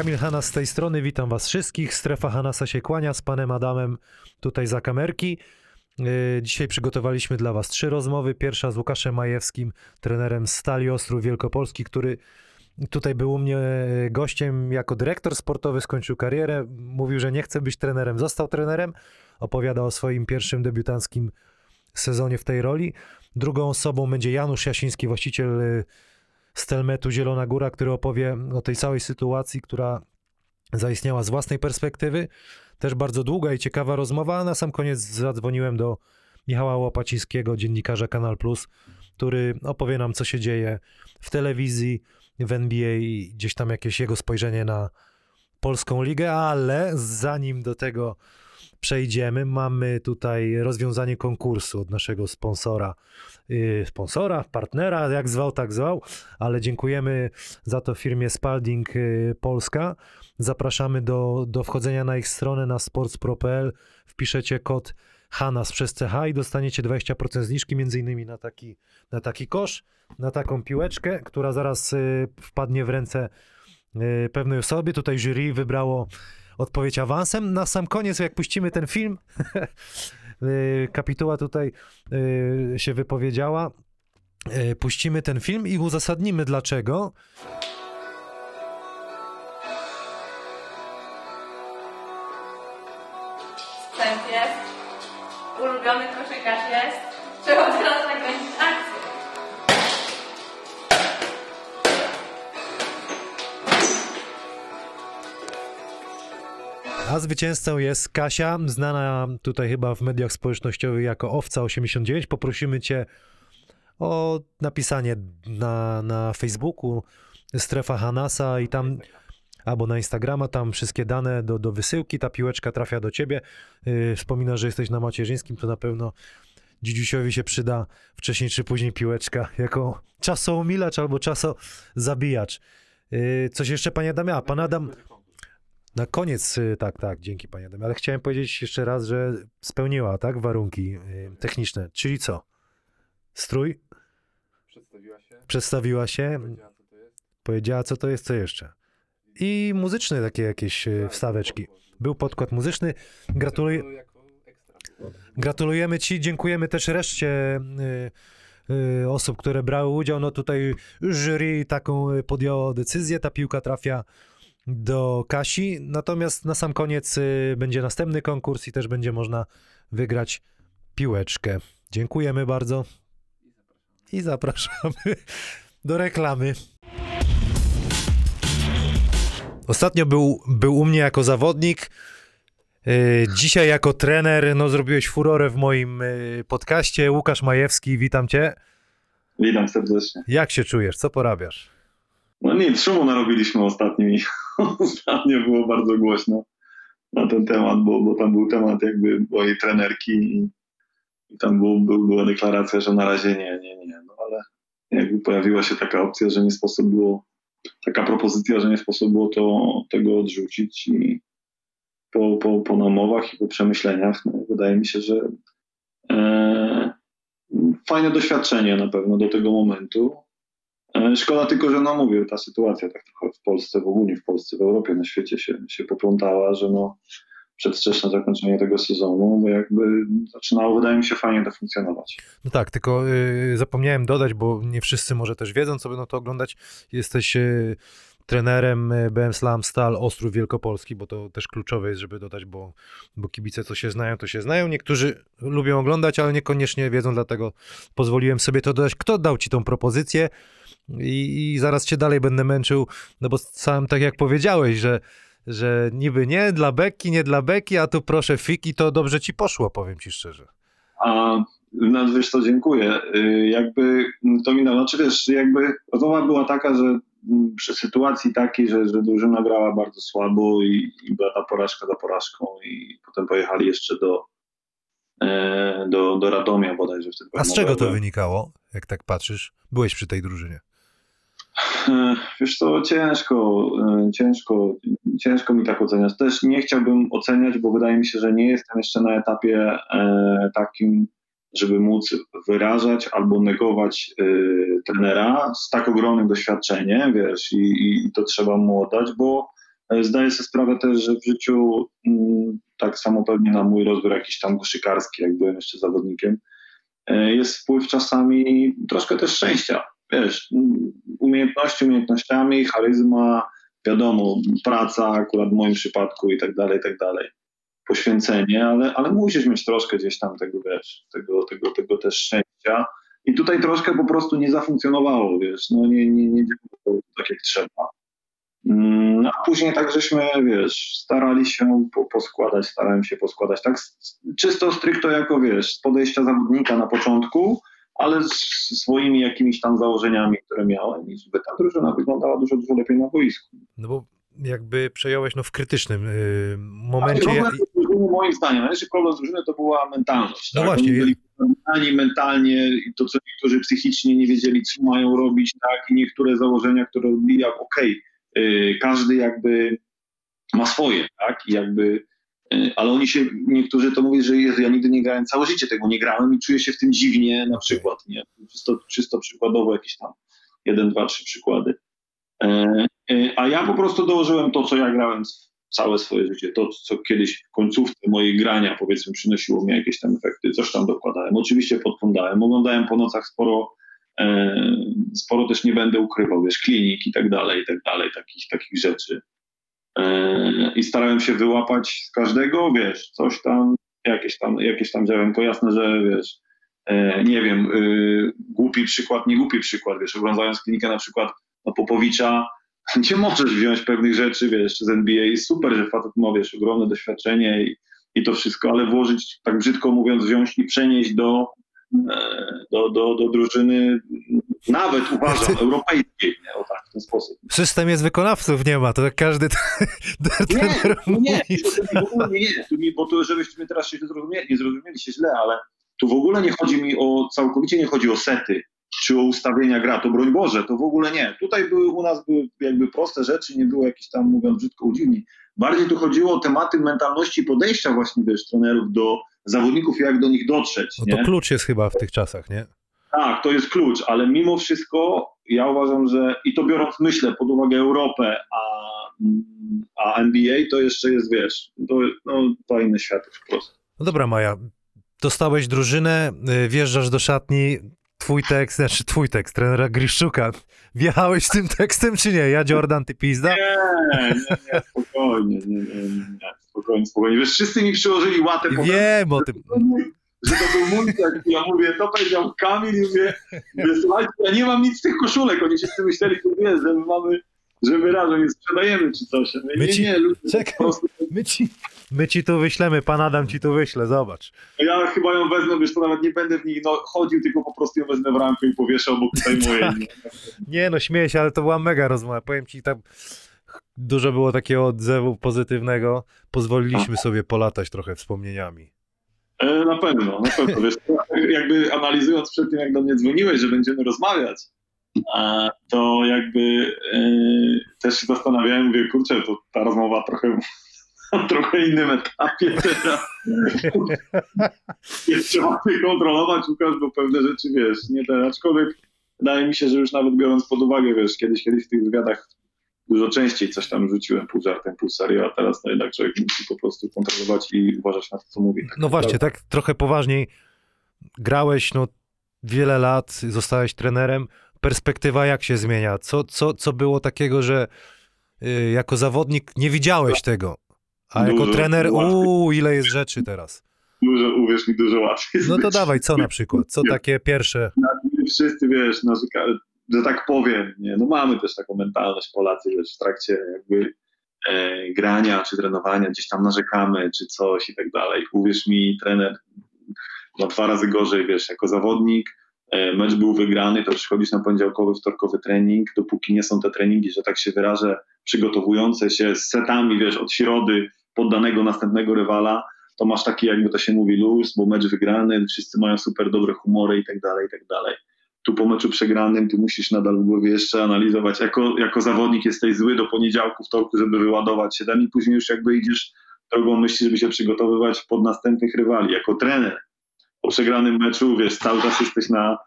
Kamil Hanas z tej strony, witam was wszystkich. Strefa Hanasa się kłania z panem Adamem tutaj za kamerki. Yy, Dzisiaj przygotowaliśmy dla was trzy rozmowy. Pierwsza z Łukaszem Majewskim, trenerem Stali Ostrów Wielkopolski, który tutaj był u mnie gościem jako dyrektor sportowy, skończył karierę. Mówił, że nie chce być trenerem, został trenerem. Opowiada o swoim pierwszym debiutanckim sezonie w tej roli. Drugą osobą będzie Janusz Jasiński, właściciel yy, Stelmetu Zielona Góra, który opowie o tej całej sytuacji, która zaistniała z własnej perspektywy. Też bardzo długa i ciekawa rozmowa, a na sam koniec zadzwoniłem do Michała Łopacińskiego, dziennikarza Kanal Plus, który opowie nam, co się dzieje w telewizji, w NBA i gdzieś tam jakieś jego spojrzenie na polską ligę, ale zanim do tego przejdziemy, mamy tutaj rozwiązanie konkursu od naszego sponsora, yy, sponsora, partnera, jak zwał, tak zwał, ale dziękujemy za to firmie Spalding yy, Polska. Zapraszamy do, do wchodzenia na ich stronę na sportspro.pl, wpiszecie kod HANAS przez CH i dostaniecie 20% zniżki między innymi na taki, na taki kosz, na taką piłeczkę, która zaraz yy, wpadnie w ręce pewnej osoby. Tutaj jury wybrało odpowiedź awansem. Na sam koniec, jak puścimy ten film, yy, kapituła tutaj yy, się wypowiedziała, yy, puścimy ten film i uzasadnimy dlaczego. Sprzęt jest, ulubiony koszykarz jest, trzeba teraz A zwycięzcą jest Kasia, znana tutaj chyba w mediach społecznościowych jako Owca89. Poprosimy cię o napisanie na, na Facebooku Strefa Hanasa i tam albo na Instagrama, tam wszystkie dane do, do wysyłki, ta piłeczka trafia do ciebie. Yy, wspominasz, że jesteś na macierzyńskim, to na pewno dzidziusiowi się przyda wcześniej czy później piłeczka jako czasoumilacz albo czasozabijacz. Yy, coś jeszcze, panie Adamie? A, pan Adam... Na koniec, y, tak, tak, dzięki panie Adamie, ale chciałem powiedzieć jeszcze raz, że spełniła, tak, warunki y, techniczne, czyli co? Strój, Przedstawiła się, przedstawiła się, powiedziała co to jest. powiedziała co to jest, co jeszcze. I muzyczne takie jakieś y, wstaweczki. Był podkład muzyczny. Gratuluję, gratulujemy ci, dziękujemy też reszcie osób, które brały udział. No tutaj jury taką podjęło decyzję, ta piłka trafia do Kasi, natomiast na sam koniec y, będzie następny konkurs i też będzie można wygrać piłeczkę. Dziękujemy bardzo i zapraszamy do reklamy. Ostatnio był, był u mnie jako zawodnik, y, dzisiaj jako trener. No, zrobiłeś furorę w moim y, podcaście. Łukasz Majewski, witam cię. Witam serdecznie. Jak się czujesz? Co porabiasz? No nic, szumu narobiliśmy ostatnio i ostatnio było bardzo głośno na ten temat, bo, bo tam był temat jakby mojej trenerki i, i tam był, był, była deklaracja, że na razie nie, nie, nie. No ale jakby pojawiła się taka opcja, że nie sposób było, taka propozycja, że nie sposób było to, tego odrzucić i po, po, po namowach i po przemyśleniach no, wydaje mi się, że e, fajne doświadczenie na pewno do tego momentu. E, Szkoda tylko, że no mówię, ta sytuacja tak trochę w Polsce, w ogóle w Polsce, w Europie, na świecie się, się poplątała, że no przedwczesne zakończenie tego sezonu, jakby zaczynało, wydaje mi się, fajnie to funkcjonować. No tak, tylko y, zapomniałem dodać, bo nie wszyscy może też wiedzą, co będą to oglądać. Jesteś y, trenerem y, BM Slam Stal Ostrów Wielkopolski, bo to też kluczowe jest, żeby dodać, bo, bo kibice co się znają, to się znają. Niektórzy lubią oglądać, ale niekoniecznie wiedzą, dlatego pozwoliłem sobie to dodać. Kto dał ci tą propozycję? I, i zaraz cię dalej będę męczył, no bo sam tak jak powiedziałeś, że że niby nie dla beki, nie dla beki, a tu proszę fiki, to dobrze ci poszło, powiem ci szczerze. A no, wiesz co, dziękuję. Y, Jakby to mi znaczy wiesz, jakby rozmowa była taka, że mm, przy sytuacji takiej, że, że drużyna grała bardzo słabo i, i była ta porażka za porażką i potem pojechali jeszcze do, e, do, do Radomia bodajże wtedy. A z czego to wynikało, jak tak patrzysz? Byłeś przy tej drużynie. E, Wiesz co, ciężko, e, ciężko, ciężko mi tak oceniać. Też nie chciałbym oceniać, bo wydaje mi się, że nie jestem jeszcze na etapie e, takim, żeby móc wyrażać albo negować trenera z tak ogromnym doświadczeniem, wiesz, i, i to trzeba mu oddać, bo Zdaję sobie sprawę też, że w życiu, mm, tak samo pewnie na mój rozwój jakiś tam koszykarski, jak byłem jeszcze zawodnikiem, jest wpływ czasami troszkę też szczęścia. Wiesz, umiejętności umiejętnościami, charyzma, wiadomo, praca akurat w moim przypadku i tak dalej, i tak dalej. Poświęcenie, ale, ale musisz mieć troszkę gdzieś tam tego, wiesz, tego, tego, tego też szczęścia. I tutaj troszkę po prostu nie zafunkcjonowało, wiesz, no nie, nie, nie działało tak jak trzeba. Mm, A później tak żeśmy, wiesz, starali się po, poskładać, starałem się poskładać tak czysto stricto jako, wiesz, z podejścia zawodnika na początku, ale z swoimi jakimiś tam założeniami, które miałem i żeby ta drużyna wyglądała dużo, dużo lepiej na boisku. No bo jakby przejąłeś no, w krytycznym Ale momencie. problem drużyny, moim zdaniem, najlepszy problem drużyny to była mentalność. No tak? właśnie. Oni byli mentalnie, mentalnie i to, co niektórzy psychicznie nie wiedzieli, co mają robić, tak? I niektóre założenia, które robili, jak okej, y, każdy jakby ma swoje, tak? I jakby, y, ale oni się, niektórzy to mówią, że ja nigdy nie grałem, całe życie tego nie grałem i czuję się w tym dziwnie na przykład, nie? Czysto, czysto przykładowo jakieś tam jeden, dwa, trzy przykłady. E, e, A ja po prostu dołożyłem to, co ja grałem całe swoje życie, to, co kiedyś w końcówce mojej grania, powiedzmy, przynosiło mi jakieś tam efekty, coś tam dokładałem. Oczywiście podglądałem, oglądałem po nocach sporo, e, sporo też nie będę ukrywał, wiesz, klinik i tak dalej, i tak dalej, takich, takich rzeczy. E, I starałem się wyłapać z każdego, wiesz, coś tam, jakieś tam, jakieś tam ziarenko. Jasne, że wiesz, e, nie wiem, y, głupi przykład, nie głupi przykład, wiesz, oglądając klinikę na przykład na Popowicza, nie możesz wziąć pewnych rzeczy, wiesz, z NBA. Super, że facet ma, wiesz, ogromne doświadczenie i, i to wszystko, ale włożyć, tak brzydko mówiąc, wziąć i przenieść do, e, do, do, do drużyny, nawet uważam, europejskiej, nie? O tak, w ten sposób. System jest wykonawców, nie ma, to jak każdy trener Nie, nie, tu mi, bo to, żebyście mnie teraz się zrozumieli, nie zrozumieli się źle, ale tu w ogóle nie chodzi mi o, całkowicie nie chodzi o sety, czy o ustawienia gra, to broń Boże, to w ogóle nie. Tutaj były u nas były jakby proste rzeczy, nie było jakichś tam, mówiąc brzydko, udziwni. Bardziej tu chodziło o tematy mentalności podejścia właśnie, wiesz, trenerów do zawodników i jak do nich dotrzeć, No nie? to klucz jest chyba w tych czasach, nie? Tak, to jest klucz, ale mimo wszystko ja uważam, że i to biorąc, myślę, pod uwagę Europę, a, a NBA to jeszcze jest, wiesz, to, no, to inny świat po prostu. No dobra, Maja, dostałeś drużynę, y, wjeżdżasz do szatni, twój tekst, znaczy twój tekst, trenera Griszczuka. Wjechałeś tym tekstem, czy nie? Ja Jordan, ty pizda? Nie, nie, nie, spokojnie, nie, nie, nie, nie spokojnie, spokojnie. Wiesz, wszyscy mi przyłożyli łatę Wiem o tym. że to był mój tekst. Ja mówię, to powiedział Kamil i mówię, mówię, słuchajcie, ja nie mam nic z tych koszulek. Oni wszyscy myśleli, że wiesz, że my mamy, że my razem je sprzedajemy czy coś. My nie, ci- nie, ludzie, Czekaj. prostu My ci, my ci tu wyślemy, pan Adam ci tu wyśle, zobacz. Ja chyba ją wezmę, wiesz, to nawet nie będę w nich no, chodził, tylko po prostu ją wezmę w ramkę i powieszę obok tutaj mojej. Tak. nie? Nie no, śmieję się, ale to była mega rozmowa. Powiem ci, tam dużo było takiego odzewu pozytywnego. Pozwoliliśmy sobie polatać trochę wspomnieniami. E, Na pewno, na pewno. Wiesz, jakby analizując przed tym, jak do mnie dzwoniłeś, że będziemy rozmawiać, to jakby e, też się zastanawiałem, mówię, kurczę, to ta rozmowa trochę na trochę innym etapie teraz. Jest trzeba się kontrolować, Łukasz, bo pewne rzeczy, wiesz, nie te, aczkolwiek wydaje mi się, że już nawet biorąc pod uwagę, wiesz, kiedyś, kiedyś w tych wywiadach dużo częściej coś tam rzuciłem pół żartem, pół serio, a teraz no jednak człowiek musi po prostu kontrolować i uważać na to, co mówi. No właśnie, tak trochę poważniej. Grałeś no wiele lat, zostałeś trenerem. Perspektywa jak się zmienia? Co, co, co było takiego, że y, jako zawodnik nie widziałeś tego? A jako Dużo, trener, łatwiej. uuu, ile jest rzeczy teraz. Dużo, uwierz mi, dużo łatwiej. No to dawaj, co na przykład? Co takie pierwsze? Wszyscy, wiesz, narzeka, że tak powiem, nie? no mamy też taką mentalność Polacy, wiesz, w trakcie jakby e, grania czy trenowania gdzieś tam narzekamy, czy coś i tak dalej. Uwierz mi, trener ma dwa razy gorzej, wiesz, jako zawodnik, mecz był wygrany, to przychodzisz na poniedziałkowy, wtorkowy trening, dopóki nie są te treningi, że tak się wyrażę, przygotowujące się z setami, wiesz, od środy poddanego następnego rywala, to masz taki, jakby to się mówi, luz, bo mecz wygrany, wszyscy mają super dobre humory i tak dalej, i tak dalej. Tu po meczu przegranym ty musisz nadal w głowie jeszcze analizować, jako, jako zawodnik jesteś zły do poniedziałku, wtorku, żeby wyładować się tam i później już jakby idziesz drogą myśli, żeby się przygotowywać pod następnych rywali. Jako trener przegranym meczu, wiesz, cały czas jesteś na,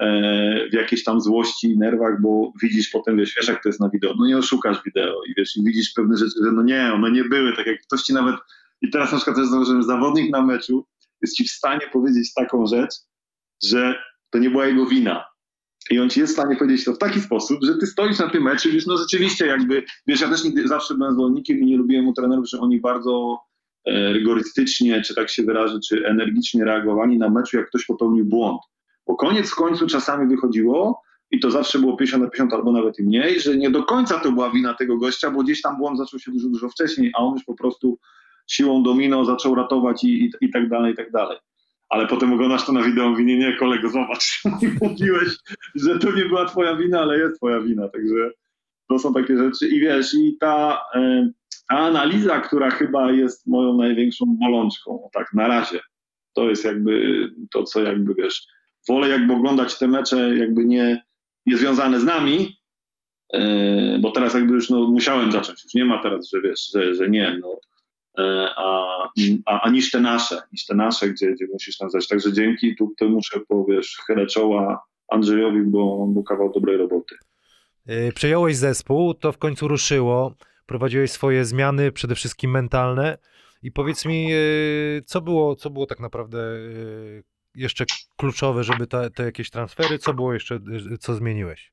e, w jakiejś tam złości i nerwach, bo widzisz potem, wiesz, wiesz jak to jest na wideo, no nie oszukasz wideo i wiesz, i widzisz pewne rzeczy, że no nie, one nie były, tak jak ktoś ci nawet, i teraz na przykład też zauważyłem, zawodnik na meczu jest ci w stanie powiedzieć taką rzecz, że to nie była jego wina. I on ci jest w stanie powiedzieć to w taki sposób, że ty stoisz na tym meczu i wiesz, no rzeczywiście jakby, wiesz, ja też nigdy, zawsze byłem zwolennikiem i nie lubiłem u trenerów, że oni bardzo rygorystycznie, czy tak się wyrażę, czy energicznie reagowali na meczu, jak ktoś popełnił błąd. Bo koniec w końcu czasami wychodziło, i to zawsze było 50 na 50 albo nawet i mniej, że nie do końca to była wina tego gościa, bo gdzieś tam błąd zaczął się dużo, dużo wcześniej, a on już po prostu siłą domino zaczął ratować i, i, i tak dalej, i tak dalej. Ale potem oglądasz to na wideo, mówi, nie, nie, kolego, zobacz, mówiłeś, że to nie była twoja wina, ale jest twoja wina, także to są takie rzeczy i wiesz, i ta, e, analiza, która chyba jest moją największą bolączką, o tak na razie, to jest jakby to, co jakby, wiesz, wolę jakby oglądać te mecze jakby nie, nie związane z nami, e, bo teraz jakby już no, musiałem zacząć, już nie ma teraz, że wiesz, że, że nie, no, e, a, a, a niż te nasze, niż te nasze, gdzie, gdzie musisz tam zać. Także dzięki, tu, tu muszę powiesz, chylę czoła Andrzejowi, bo, bo kawał dobrej roboty. Yy, Przejąłeś zespół, to w końcu ruszyło. Prowadziłeś swoje zmiany, przede wszystkim mentalne. I powiedz mi, yy, co było, co było tak naprawdę yy, jeszcze kluczowe, żeby te, te jakieś transfery, co było jeszcze, co zmieniłeś?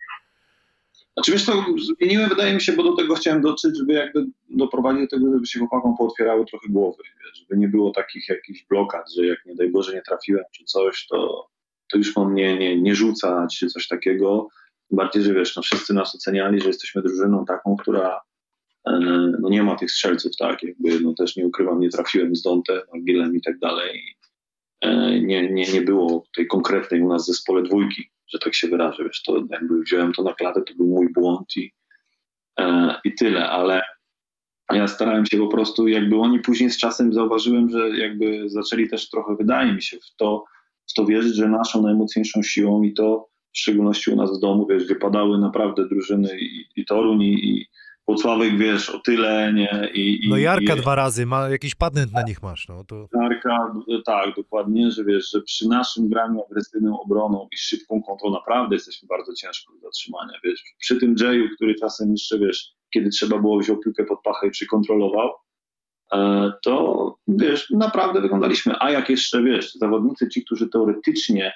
Znaczy wiesz to zmieniłem, wydaje mi się, bo do tego chciałem dotrzeć, żeby jakby doprowadzić do tego, żeby się chłopakom pootwierały trochę głowy, żeby nie było takich jakichś blokad, że jak nie daj Boże nie trafiłem czy coś, to, to już mam nie, nie, nie rzucać czy coś takiego. Bardziej, że wiesz, no wszyscy nas oceniali, że jesteśmy drużyną taką, która e, no nie ma tych strzelców, tak, jakby no też nie ukrywam, nie trafiłem z Dontem, Agilem i tak dalej. E, Nie, nie, nie było tej konkretnej u nas zespole dwójki, że tak się wyrażę, wiesz, to jakby wziąłem to na klatę, to był mój błąd i, e, i tyle, ale ja starałem się po prostu, jakby oni później z czasem zauważyłem, że jakby zaczęli też trochę, wydaje mi się, w to, w to wierzyć, że naszą najmocniejszą siłą i to w szczególności u nas w domu, wiesz, wypadały naprawdę drużyny i, i Toruń i, Włocławek, wiesz, o tyle, nie, i, i No Jarka i, dwa razy, ma, jakiś patent na nich masz, no to... Jarka, tak, dokładnie, że wiesz, że przy naszym graniu agresywną obroną i szybką kontrolą naprawdę jesteśmy bardzo ciężko do zatrzymania, wiesz. Przy tym Jayu, który czasem jeszcze, wiesz, kiedy trzeba było wziął piłkę pod pachę i przykontrolował, e, to, wiesz, naprawdę wyglądaliśmy. A jak jeszcze, wiesz, zawodnicy ci, którzy teoretycznie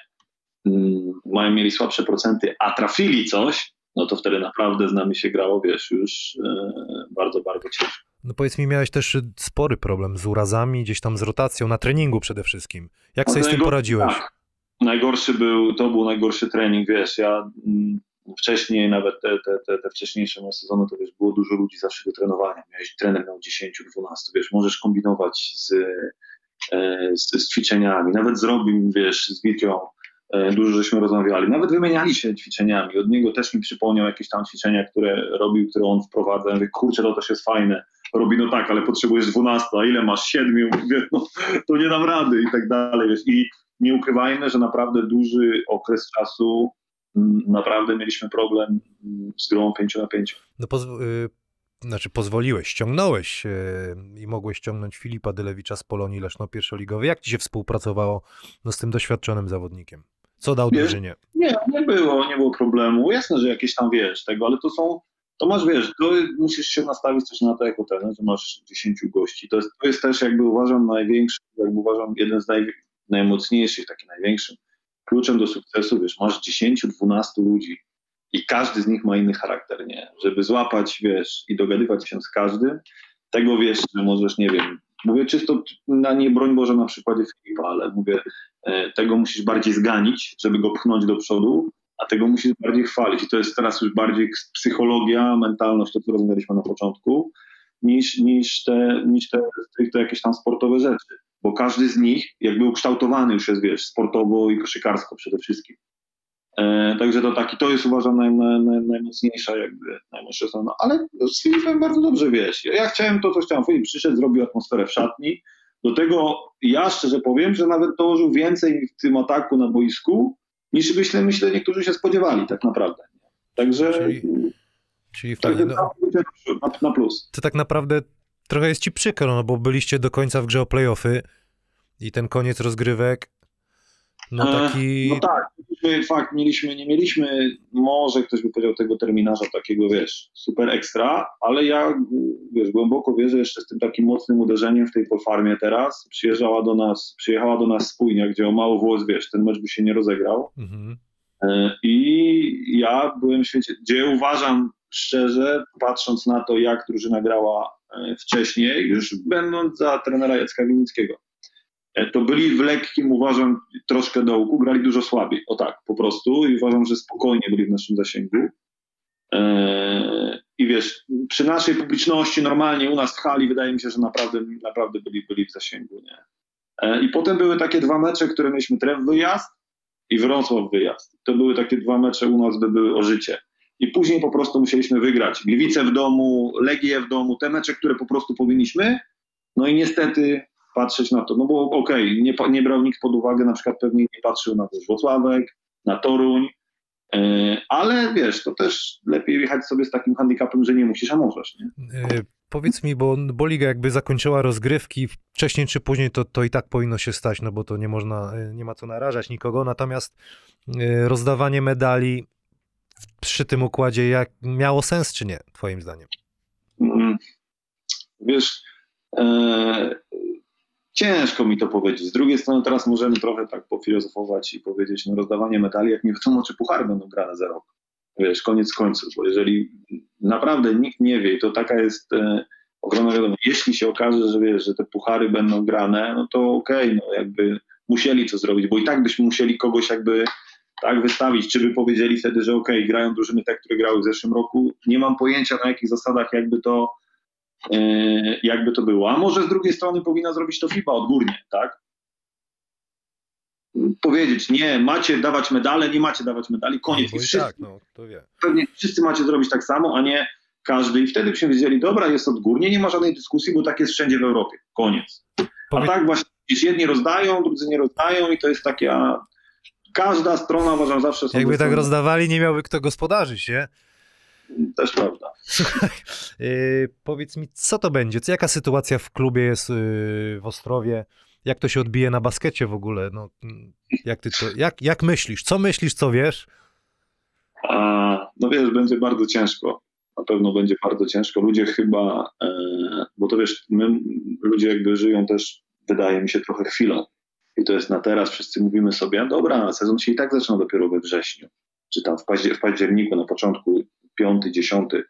mają, mieli słabsze procenty, a trafili coś, no to wtedy naprawdę z nami się grało, wiesz, już e, bardzo, bardzo ciężko. No powiedz mi, miałeś też spory problem z urazami, gdzieś tam z rotacją, na treningu przede wszystkim. Jak sobie z tym poradziłeś? Tak. Najgorszy był, to był najgorszy trening, wiesz, ja mm, wcześniej, nawet te, te, te, te wcześniejsze sezony, to wiesz, było dużo ludzi zawsze do trenowania. Miałeś trener miał 10-12, wiesz, możesz kombinować z, e, z, z ćwiczeniami. Nawet zrobił, wiesz, z Witką, e, dużo żeśmy rozmawiali. Nawet wymieniali się ćwiczeniami. Od niego też mi przypomniał jakieś tam ćwiczenia, które robił, które on wprowadza. Ja mówię, kurczę, to też jest fajne. Robi, no tak, ale potrzebujesz 12, a ile masz? 7? Mówię, no, to nie dam rady i tak dalej. Wiesz. I nie ukrywajmy, że naprawdę duży okres czasu mm, naprawdę mieliśmy problem mm, z grą 5 na 5. No y, znaczy pozwoliłeś, ściągnąłeś y, i mogłeś ściągnąć Filipa Dylewicza z Polonii Leszno pierwszoligowy. Jak ci się współpracowało no, z tym doświadczonym zawodnikiem? Co dał Wiesz, drużynie? Nie, nie było, nie było problemu. Jasne, że jakieś tam wiesz tego, ale to są, to masz, wiesz, to musisz się nastawić też na to jako trener, że masz 10 gości. To jest, to jest też jakby uważam największy, jakby uważam jeden z naj, najmocniejszych, taki największym kluczem do sukcesu, wiesz, masz 10-12 ludzi i każdy z nich ma inny charakter, nie? Żeby złapać, wiesz, i dogadywać się z każdym, tego wiesz, że możesz, nie wiem, mówię czysto na nie broń Boże na przykładzie Filipa, ale mówię, e, tego musisz bardziej zganić, żeby go pchnąć do przodu, a tego musisz bardziej chwalić. I to jest teraz już bardziej psychologia, mentalność, to co rozmawialiśmy na początku, niż, niż, te, niż te, te jakieś tam sportowe rzeczy. Bo każdy z nich jakby ukształtowany już jest, wiesz, sportowo i koszykarsko przede wszystkim. E, także to taki, to jest uważam naj, naj, naj, najmocniejsza jakby, najmocniejsza strona. Ale z Filipem bardzo dobrze, wiesz, ja, chciałem to, co chciałem. Filip przyszedł, zrobił atmosferę w szatni. Do tego ja szczerze powiem, że nawet dołożył więcej w tym ataku na boisku, niż byśmy, myślę, niektórzy się spodziewali tak naprawdę. Także Czyli- Czyli tak, wtedy, no, na, na plus. to tak naprawdę trochę jest ci przykro, no bo byliście do końca w grze o playoffy i ten koniec rozgrywek, no E, taki... No tak, mieliśmy, fakt, mieliśmy, nie mieliśmy, może ktoś by powiedział tego terminarza takiego, wiesz, super ekstra, ale ja, wiesz, głęboko wierzę jeszcze z tym takim mocnym uderzeniem w tej polfarmie teraz. Przyjeżdżała do nas, przyjechała do nas spójnia, gdzie o mało włos, wiesz, ten mecz by się nie rozegrał. Mhm. E, I ja byłem w świecie, gdzie uważam szczerze, patrząc na to, jak drużyna grała e, wcześniej, już będąc za trenera Jacka Winickiego, to byli w lekkim, uważam, troszkę dołku, grali dużo słabiej, o tak, po prostu i uważam, że spokojnie byli w naszym zasięgu. E, I wiesz, przy naszej publiczności normalnie u nas w hali wydaje mi się, że naprawdę, naprawdę byli, byli w zasięgu, nie? E, I potem były takie dwa mecze, które mieliśmy Tref wyjazd i Wrocław wyjazd. To były takie dwa mecze u nas, by były o życie. I później po prostu musieliśmy wygrać. Gliwice w domu, Legię w domu, te mecze, które po prostu powinniśmy. No i niestety patrzeć na to, no bo okej, nie, pa- nie brał nikt pod uwagę, na przykład pewnie nie patrzył na Włocławek, na Toruń, yy, ale wiesz, to też lepiej jechać sobie z takim handicapem, że nie musisz, a możesz, nie? E, Powiedz mi, bo, bo liga jakby zakończyła rozgrywki, wcześniej czy później to, to i tak powinno się stać, no bo to nie można, e, nie ma co narażać nikogo, natomiast e, rozdawanie medali przy tym układzie jak, miało sens czy nie, twoim zdaniem? Mm, Wiesz, e, ciężko mi to powiedzieć. Z drugiej strony teraz możemy trochę tak pofilozofować i powiedzieć, no rozdawanie medali, jak nie wiadomo, czy puchary będą grane za rok. Wiesz, koniec końców, bo jeżeli naprawdę nikt nie wie, to taka jest e, ogromna wiadomość, jeśli się okaże, że wiesz, że te puchary będą grane, no to okej, no jakby musieli to zrobić, bo i tak byśmy musieli kogoś jakby tak wystawić, czy by powiedzieli wtedy, że okej, grają drużyny te, które grały w zeszłym roku. Nie mam pojęcia na jakich zasadach jakby to jakby to było. A może z drugiej strony powinna zrobić to FIBA odgórnie, tak? Powiedzieć, nie, macie dawać medale, nie macie dawać medali, koniec. Bo I wszyscy, tak, no, to wie. pewnie wszyscy macie zrobić tak samo, a nie każdy. I wtedy byśmy wiedzieli, dobra, jest odgórnie, nie ma żadnej dyskusji, bo tak jest wszędzie w Europie. Koniec. A tak właśnie, jedni rozdają, drudzy nie rozdają i to jest taka... Każda strona uważam zawsze. Jakby tak rozdawali, nie miałby kto gospodarzyć, nie? Też prawda. Słuchaj, yy, powiedz mi, co to będzie? Co, jaka sytuacja w klubie jest yy, w Ostrowie? Jak to się odbije na baskecie w ogóle? No, jak, ty to, jak, jak myślisz? Co myślisz, co wiesz? A, no wiesz, będzie bardzo ciężko. Na pewno będzie bardzo ciężko. Ludzie chyba, e, bo to wiesz, my ludzie jakby żyją też, wydaje mi się, trochę chwilą. I to jest na teraz, wszyscy mówimy sobie, dobra, sezon się i tak zaczyna dopiero we wrześniu. Czy tam w, paździer- w październiku, na początku, piąty, dziesiąty,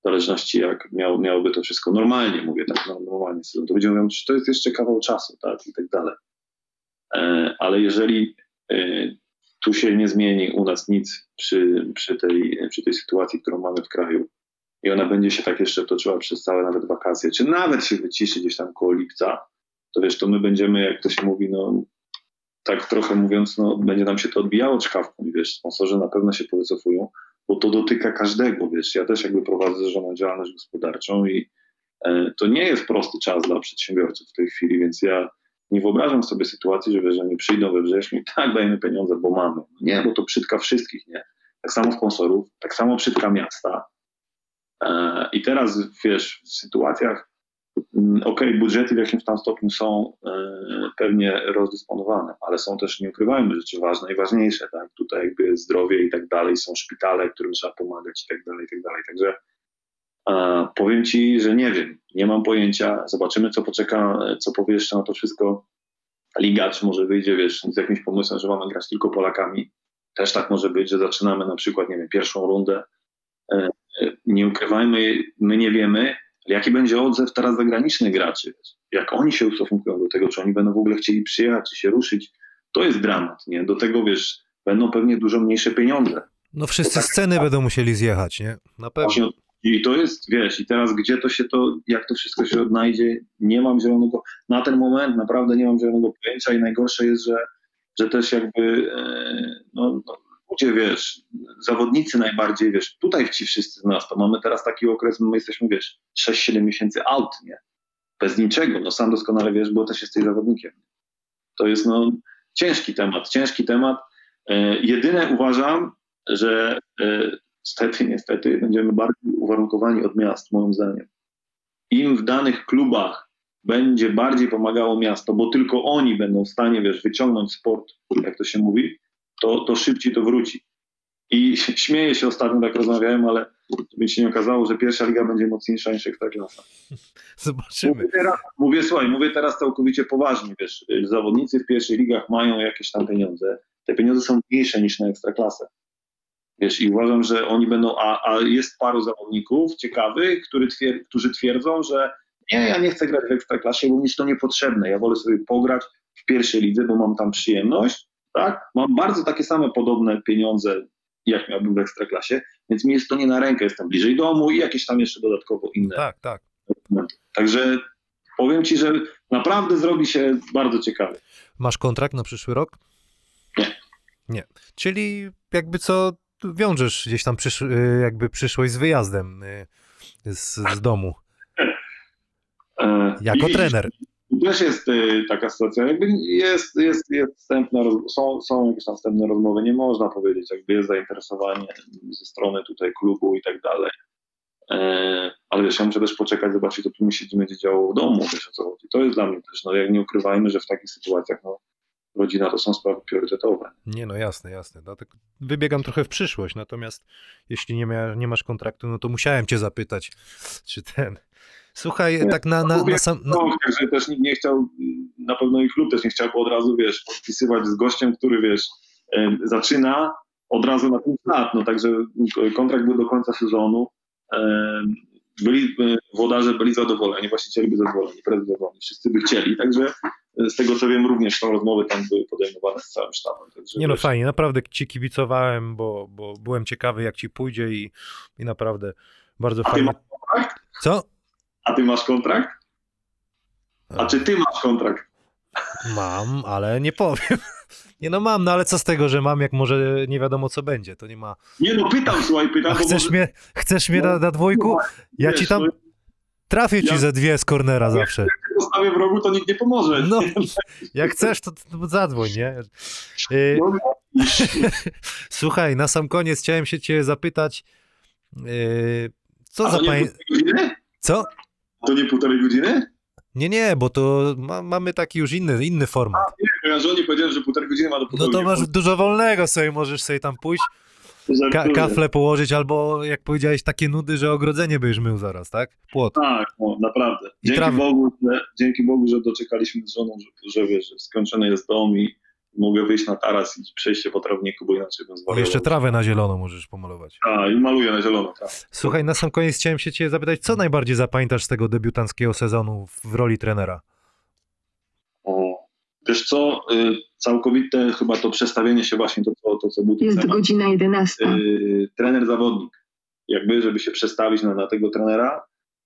w zależności jak miał, miałoby to wszystko normalnie, mówię tak, no, normalnie. To ludzie mówią, że to jest jeszcze kawał czasu, tak, i tak dalej. E, ale jeżeli e, tu się nie zmieni u nas nic przy, przy, tej, przy tej sytuacji, którą mamy w kraju. I ona będzie się tak jeszcze toczyła przez całe nawet wakacje, czy nawet się wyciszy gdzieś tam koło lipca, to wiesz, to my będziemy, jak to się mówi, no tak trochę mówiąc, no będzie nam się to odbijało czkawką wiesz, sponsorzy na pewno się powycofują, bo to dotyka każdego, wiesz, ja też jakby prowadzę zrzeszoną działalność gospodarczą i e, to nie jest prosty czas dla przedsiębiorców w tej chwili, więc ja nie wyobrażam sobie sytuacji, że, wiesz, nie przyjdą we wrześniu i tak dajemy pieniądze, bo mamy. Nie, bo to przytka wszystkich, nie? Tak samo sponsorów, tak samo przytka miasta. E, I teraz, wiesz, w sytuacjach, mm, okej, budżety w jakimś tam stopniu są e, pewnie rozdysponowane, ale są też, nie ukrywajmy, rzeczy ważne i ważniejsze, tak? Tutaj jakby zdrowie i tak dalej, są szpitale, którym trzeba pomagać i tak dalej, i tak dalej. Także powiem ci, że nie wiem, nie mam pojęcia, zobaczymy, co poczeka, co powie jeszcze na to wszystko liga, czy może wyjdzie, wiesz, z jakimś pomysłem, że mamy grać tylko Polakami. Też tak może być, że zaczynamy na przykład, nie wiem, pierwszą rundę. E, e, Nie ukrywajmy, my nie wiemy, ale jaki będzie odzew teraz zagranicznych graczy. Jak oni się ustosunkują do tego, czy oni będą w ogóle chcieli przyjechać, czy się ruszyć, to jest dramat, nie? Do tego, wiesz, będą pewnie dużo mniejsze pieniądze. No wszyscy tak, sceny tak. będą musieli zjechać, nie? Na pewno. I to jest, wiesz, i teraz gdzie to się to, jak to wszystko się odnajdzie, nie mam zielonego, na ten moment naprawdę nie mam zielonego pojęcia i najgorsze jest, że, że też jakby, e, no, no ludzie, wiesz, zawodnicy najbardziej, wiesz, tutaj ci wszyscy z nas, to mamy teraz taki okres, my jesteśmy, wiesz, 6-7 miesięcy out, nie? Bez niczego, no sam doskonale wiesz, bo też jesteś zawodnikiem. To jest, no, ciężki temat, ciężki temat. E, jedyne uważam, że e, niestety, niestety będziemy bardziej uwarunkowani od miast, moim zdaniem. Im w danych klubach będzie bardziej pomagało miasto, bo tylko oni będą w stanie, wiesz, wyciągnąć sport, jak to się mówi, to, to szybciej to wróci. I śmieję się ostatnio, tak rozmawiałem, ale żeby się nie okazało, że pierwsza liga będzie mocniejsza niż ekstraklasa. Zobaczymy. Mówię, teraz, mówię, słuchaj, mówię teraz całkowicie poważnie, wiesz, zawodnicy w pierwszych ligach mają jakieś tam pieniądze, te pieniądze są mniejsze niż na ekstraklasę. Wiesz, i uważam, że oni będą, a, a jest paru zawodników ciekawych, który którzy twierdzą, że nie, ja nie chcę grać w ekstraklasie, bo mi jest to niepotrzebne, ja wolę sobie pograć w pierwszej lidze, bo mam tam przyjemność, tak? Mam bardzo takie same podobne pieniądze, jak miałbym w ekstraklasie, więc mi jest to nie na rękę, jestem bliżej domu i jakieś tam jeszcze dodatkowo inne Tak, tak. Także powiem ci, że naprawdę zrobi się bardzo ciekawy. Masz kontrakt na przyszły rok? Nie. Nie. Czyli jakby co, wiążesz gdzieś tam przysz, y, jakby przyszłość z wyjazdem y, z, z domu. E, Jako i. Też jest e, taka sytuacja, jakby jest, jest, jest są, są jakieś tam wstępne rozmowy, nie można powiedzieć, jakby jest zainteresowanie ze strony tutaj klubu i tak dalej. E, ale wiesz, ja muszę też poczekać, zobaczyć, co tu mi się będzie działo w domu, wiesz o co chodzi. To jest dla mnie też, no jak nie ukrywajmy, że w takich sytuacjach, no rodzina to są sprawy priorytetowe. Nie, no jasne, jasne. Dlatego wybiegam trochę w przyszłość, natomiast jeśli nie, mia, nie masz kontraktu, no to musiałem cię zapytać, czy ten... Słuchaj, Nie. tak na, na, na sam... Na, No, także też nikt nie chciał, na pewno i klub też nie chciał od razu, wiesz, podpisywać z gościem, który, wiesz, zaczyna od razu na ten lat, no także kontrakt był do końca sezonu, byli, e, włodarze byli zadowoleni, właściciele byli zadowoleni, prezes zadowoleni, wszyscy by chcieli, także e, z tego co wiem również są rozmowy tam były podejmowane z całym sztabem. Także, Nie no wiesz, fajnie, naprawdę ci kibicowałem, bo, bo byłem ciekawy jak ci pójdzie i, i naprawdę bardzo A ty fajnie. masz kontrakt? Co? A ty masz kontrakt? A czy ty masz kontrakt? Mam, ale nie powiem. Nie no mam, no ale co z tego, że mam, jak może nie wiadomo co będzie, to nie ma... Nie no, pytam, słuchaj, pytam, A chcesz może- mnie, chcesz mnie na, na dwójku? Ja ci tam no, trafię ci ja- ze dwie z cornera zawsze. postawię w rogu, to nikt nie pomoże. No, jak chcesz, to, to zadzwoń, nie? Y, No, Słuchaj, na sam koniec chciałem się cię zapytać, y, co A za pań... godziny? Co? To nie półtorej godziny? Nie, nie, bo to ma, mamy taki już inny, inny format. Nie, ja żonie powiedziałem, że półtorej godziny ma do No to masz dużo wolnego sobie, możesz sobie tam pójść, ka- kafle położyć, albo jak powiedziałeś, takie nudy, że ogrodzenie byś mył zaraz, tak? Płot. Tak, no, naprawdę. Dzięki. Bogu, że, dzięki Bogu, że doczekaliśmy z żoną, że, że, wiesz, skończony jest dom i mogę wyjść na taras i przejście po trawniku, bo inaczej bym zwariował. jeszcze trawę na zielono możesz pomalować. A, i maluję na zielono, tak. Słuchaj, na sam koniec chciałem się cię zapytać, co najbardziej zapamiętasz z tego debiutanckiego sezonu w, roli trenera? O. Wiesz co, y, całkowite chyba to przestawienie się właśnie, to, to, to co był Jest temat. godzina 11. y, trener-zawodnik. Jakby, żeby się przestawić na, na tego trenera.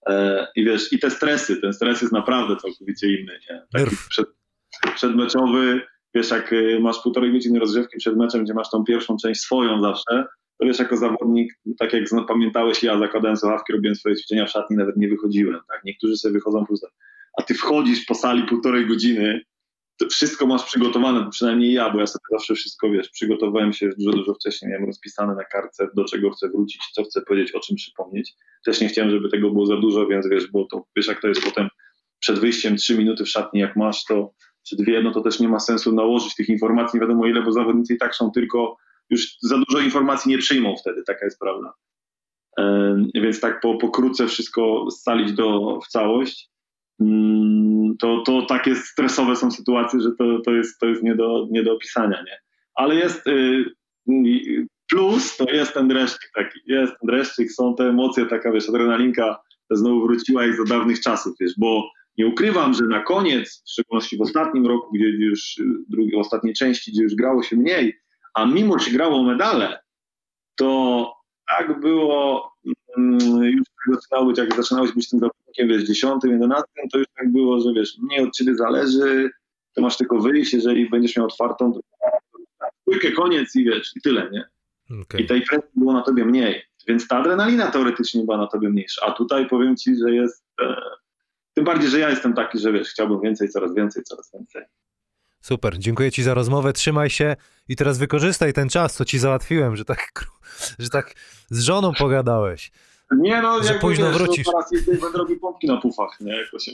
E, I wiesz, i te stresy, ten stres jest naprawdę całkowicie inny. Nie? Taki przed, przedmeczowy, wiesz, jak y, masz półtorej godziny rozgrzewki przed meczem, gdzie masz tą pierwszą część swoją zawsze, to wiesz, jako zawodnik, tak jak pamiętałeś, ja zakładałem słuchawki, robiłem swoje ćwiczenia w szatni, nawet nie wychodziłem. Tak? Niektórzy sobie wychodzą plus, a ty wchodzisz po sali półtorej godziny, to wszystko masz przygotowane, przynajmniej ja, bo ja sobie zawsze wszystko, wiesz, przygotowałem się dużo, dużo wcześniej, miałem rozpisane na kartce, do czego chcę wrócić, co chcę powiedzieć, o czym przypomnieć. Też nie chciałem, żeby tego było za dużo, więc wiesz, bo to, wiesz, jak to jest potem przed wyjściem trzy minuty w szatni, jak masz to, czy dwie, no to też nie ma sensu nałożyć tych informacji, nie wiadomo ile, bo zawodnicy i tak są tylko, już za dużo informacji nie przyjmą wtedy, taka jest prawda. Więc tak po, pokrótce wszystko scalić do, w całość, mm, to, to takie stresowe są sytuacje, że to, to jest, to jest nie, do, nie do opisania, nie? Ale jest y, y, plus, to jest ten dreszczyk taki, jest ten dreszczyk, są te emocje, taka wiesz, adrenalinka znowu wróciła jak za dawnych czasów, wiesz, bo nie ukrywam, że na koniec, w szczególności w ostatnim roku, gdzie już y, drugiej, ostatniej części, gdzie już grało się mniej, a mimo się grało medale, to tak było, mm, już zaczynało być, jak zaczynałeś być tym zawodnikiem, wiesz, dziesiątym, jedenastym, to już tak było, że wiesz, mniej od ciebie zależy, to masz tylko wyjść, jeżeli będziesz miał otwartą, to trójkę, koniec i wiesz, i tyle, nie? Okej. I tej presji było na tobie mniej, więc ta adrenalina teoretycznie była na tobie mniejsza, a tutaj powiem ci, że jest, e, tym bardziej, że ja jestem taki, że wiesz, chciałbym więcej, coraz więcej, coraz więcej. Super, dziękuję ci za rozmowę, trzymaj się i teraz wykorzystaj ten czas, co ci załatwiłem, że tak, że tak z żoną pogadałeś. Nie no, Że późno wiesz, wrócisz. No, teraz będę robił pompki na pufach, nie? Jako się...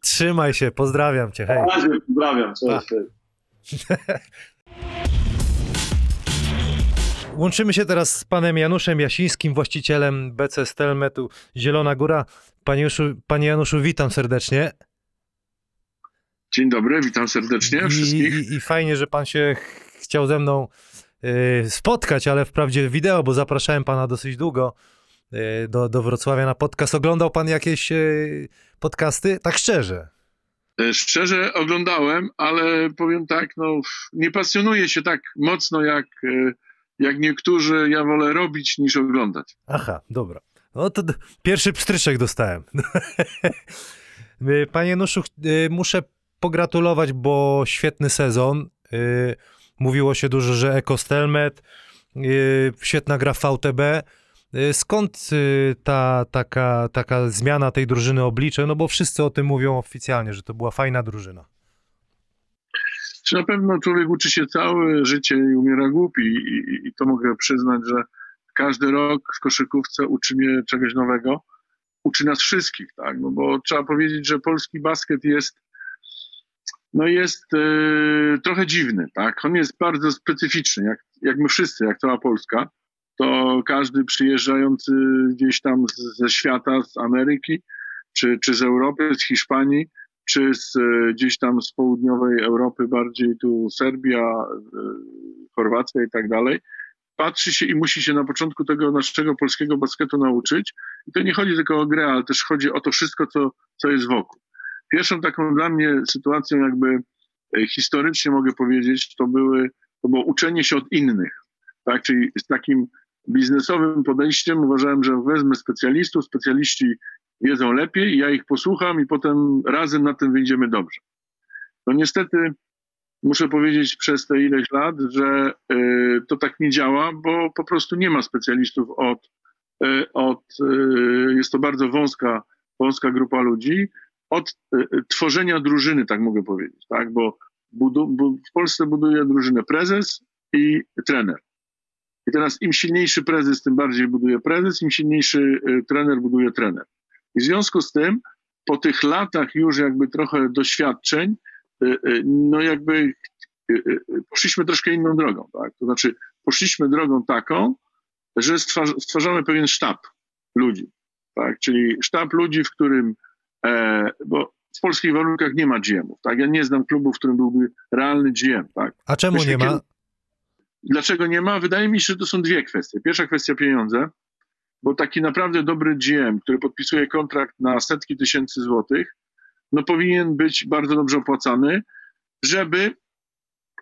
Trzymaj się, pozdrawiam cię, hej. Na razie, pozdrawiam, cześć. Łączymy się teraz z panem Januszem Jasińskim, właścicielem BC Stelmetu Zielona Góra. Panie, Januszu, panie Januszu, witam serdecznie. Dzień dobry, witam serdecznie wszystkich. i, I fajnie, że pan się ch- chciał ze mną y, spotkać, ale wprawdzie wideo, bo zapraszałem pana dosyć długo y, do, do Wrocławia na podcast. Oglądał pan jakieś y, podcasty? Tak szczerze. E, Szczerze oglądałem, ale powiem tak, no, nie pasjonuję się tak mocno jak, e, jak niektórzy. Ja wolę robić niż oglądać. Aha, dobra. No to pierwszy pstryczek dostałem. Y, Panie Januszu, ch- y, muszę pogratulować, bo świetny sezon. Y, Mówiło się dużo, że Ekostelmet, świetna gra VTB. Skąd ta taka, taka zmiana tej drużyny oblicze? No bo wszyscy o tym mówią oficjalnie, że to była fajna drużyna. Czy na pewno człowiek uczy się całe życie i umiera głupi i, i, to mogę przyznać, że każdy rok w koszykówce uczy mnie czegoś nowego. Uczy nas wszystkich, tak? No bo trzeba powiedzieć, że polski basket jest no jest e, trochę dziwny, tak? On jest bardzo specyficzny, jak, jak my wszyscy, jak cała Polska. To każdy przyjeżdżający gdzieś tam z, ze świata, z Ameryki, czy, czy z Europy, z Hiszpanii, czy z, e, gdzieś tam z południowej Europy, bardziej tu Serbia, e, Chorwacja i tak dalej, patrzy się i musi się na początku tego naszego polskiego basketu nauczyć. I to nie chodzi tylko o grę, ale też chodzi o to wszystko, co, co jest wokół. Pierwszą taką dla mnie sytuacją, jakby e, historycznie mogę powiedzieć, to, były, to było uczenie się od innych. Tak? Czyli z takim biznesowym podejściem uważałem, że wezmę specjalistów, specjaliści wiedzą lepiej, ja ich posłucham i potem razem na tym wyjdziemy dobrze. No niestety muszę powiedzieć przez te ileś lat, że y, to tak nie działa, bo po prostu nie ma specjalistów od, y, od y, jest to bardzo wąska, wąska grupa ludzi, od tworzenia drużyny, tak mogę powiedzieć, tak, bo budu, bu, w Polsce buduje drużynę prezes i trener. I teraz im silniejszy prezes, tym bardziej buduje prezes, im silniejszy trener buduje trener. I w związku z tym, po tych latach już jakby trochę doświadczeń, y, y, no jakby y, poszliśmy troszkę inną drogą, tak? To znaczy poszliśmy drogą taką, że stwarz, stwarzamy pewien sztab ludzi, tak? Czyli sztab ludzi, w którym, e, bo w polskich warunkach nie ma GM-ów, tak? Ja nie znam klubu, w którym byłby realny GM, tak? A czemu Myślę, nie ma? Dlaczego nie ma? Wydaje mi się, że to są dwie kwestie. Pierwsza kwestia pieniądze, bo taki naprawdę dobry GM, który podpisuje kontrakt na setki tysięcy złotych, no powinien być bardzo dobrze opłacany, żeby,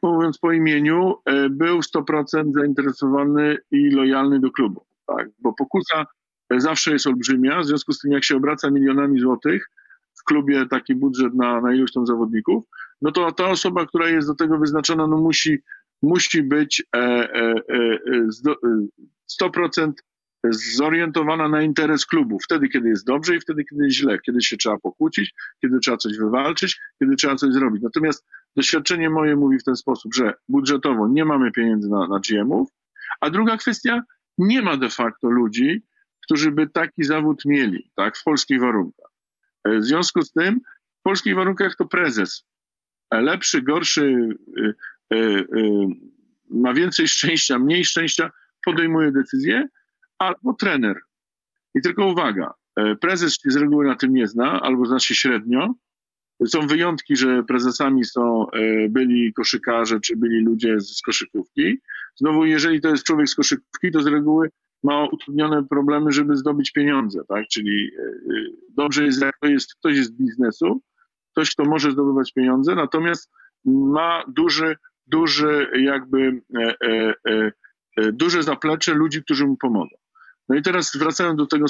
mówiąc po imieniu, e, był 100% zainteresowany i lojalny do klubu. Tak? Bo pokusa e, zawsze jest olbrzymia, w związku z tym jak się obraca milionami złotych w klubie taki budżet na, na iluś tam zawodników, no to ta osoba, która jest do tego wyznaczona, no musi musi być e, e, e, zdo, e, 100% zorientowana na interes klubu. Wtedy, kiedy jest dobrze i wtedy, kiedy jest źle. Kiedy się trzeba pokłócić, kiedy trzeba coś wywalczyć, kiedy trzeba coś zrobić. Natomiast doświadczenie moje mówi w ten sposób, że budżetowo nie mamy pieniędzy na, na GM-ów, a druga kwestia, nie ma de facto ludzi, którzy by taki zawód mieli, tak, w polskich warunkach. E, W związku z tym, w polskich warunkach to prezes. E, Lepszy, gorszy, y, ma więcej szczęścia, mniej szczęścia, podejmuje decyzje, albo trener. I tylko uwaga, e, prezes się z reguły na tym nie zna, albo zna się średnio. Są wyjątki, że prezesami są e, byli koszykarze, czy byli ludzie z koszykówki. Znowu, jeżeli to jest człowiek z koszykówki, to z reguły ma utrudnione problemy, żeby zdobyć pieniądze, tak? Czyli e, dobrze jest, jak to jest ktoś z biznesu, ktoś, kto może zdobywać pieniądze, natomiast ma duży, duży jakby e, e, e, duże zaplecze ludzi, którzy mu pomogą. No i teraz wracając do tego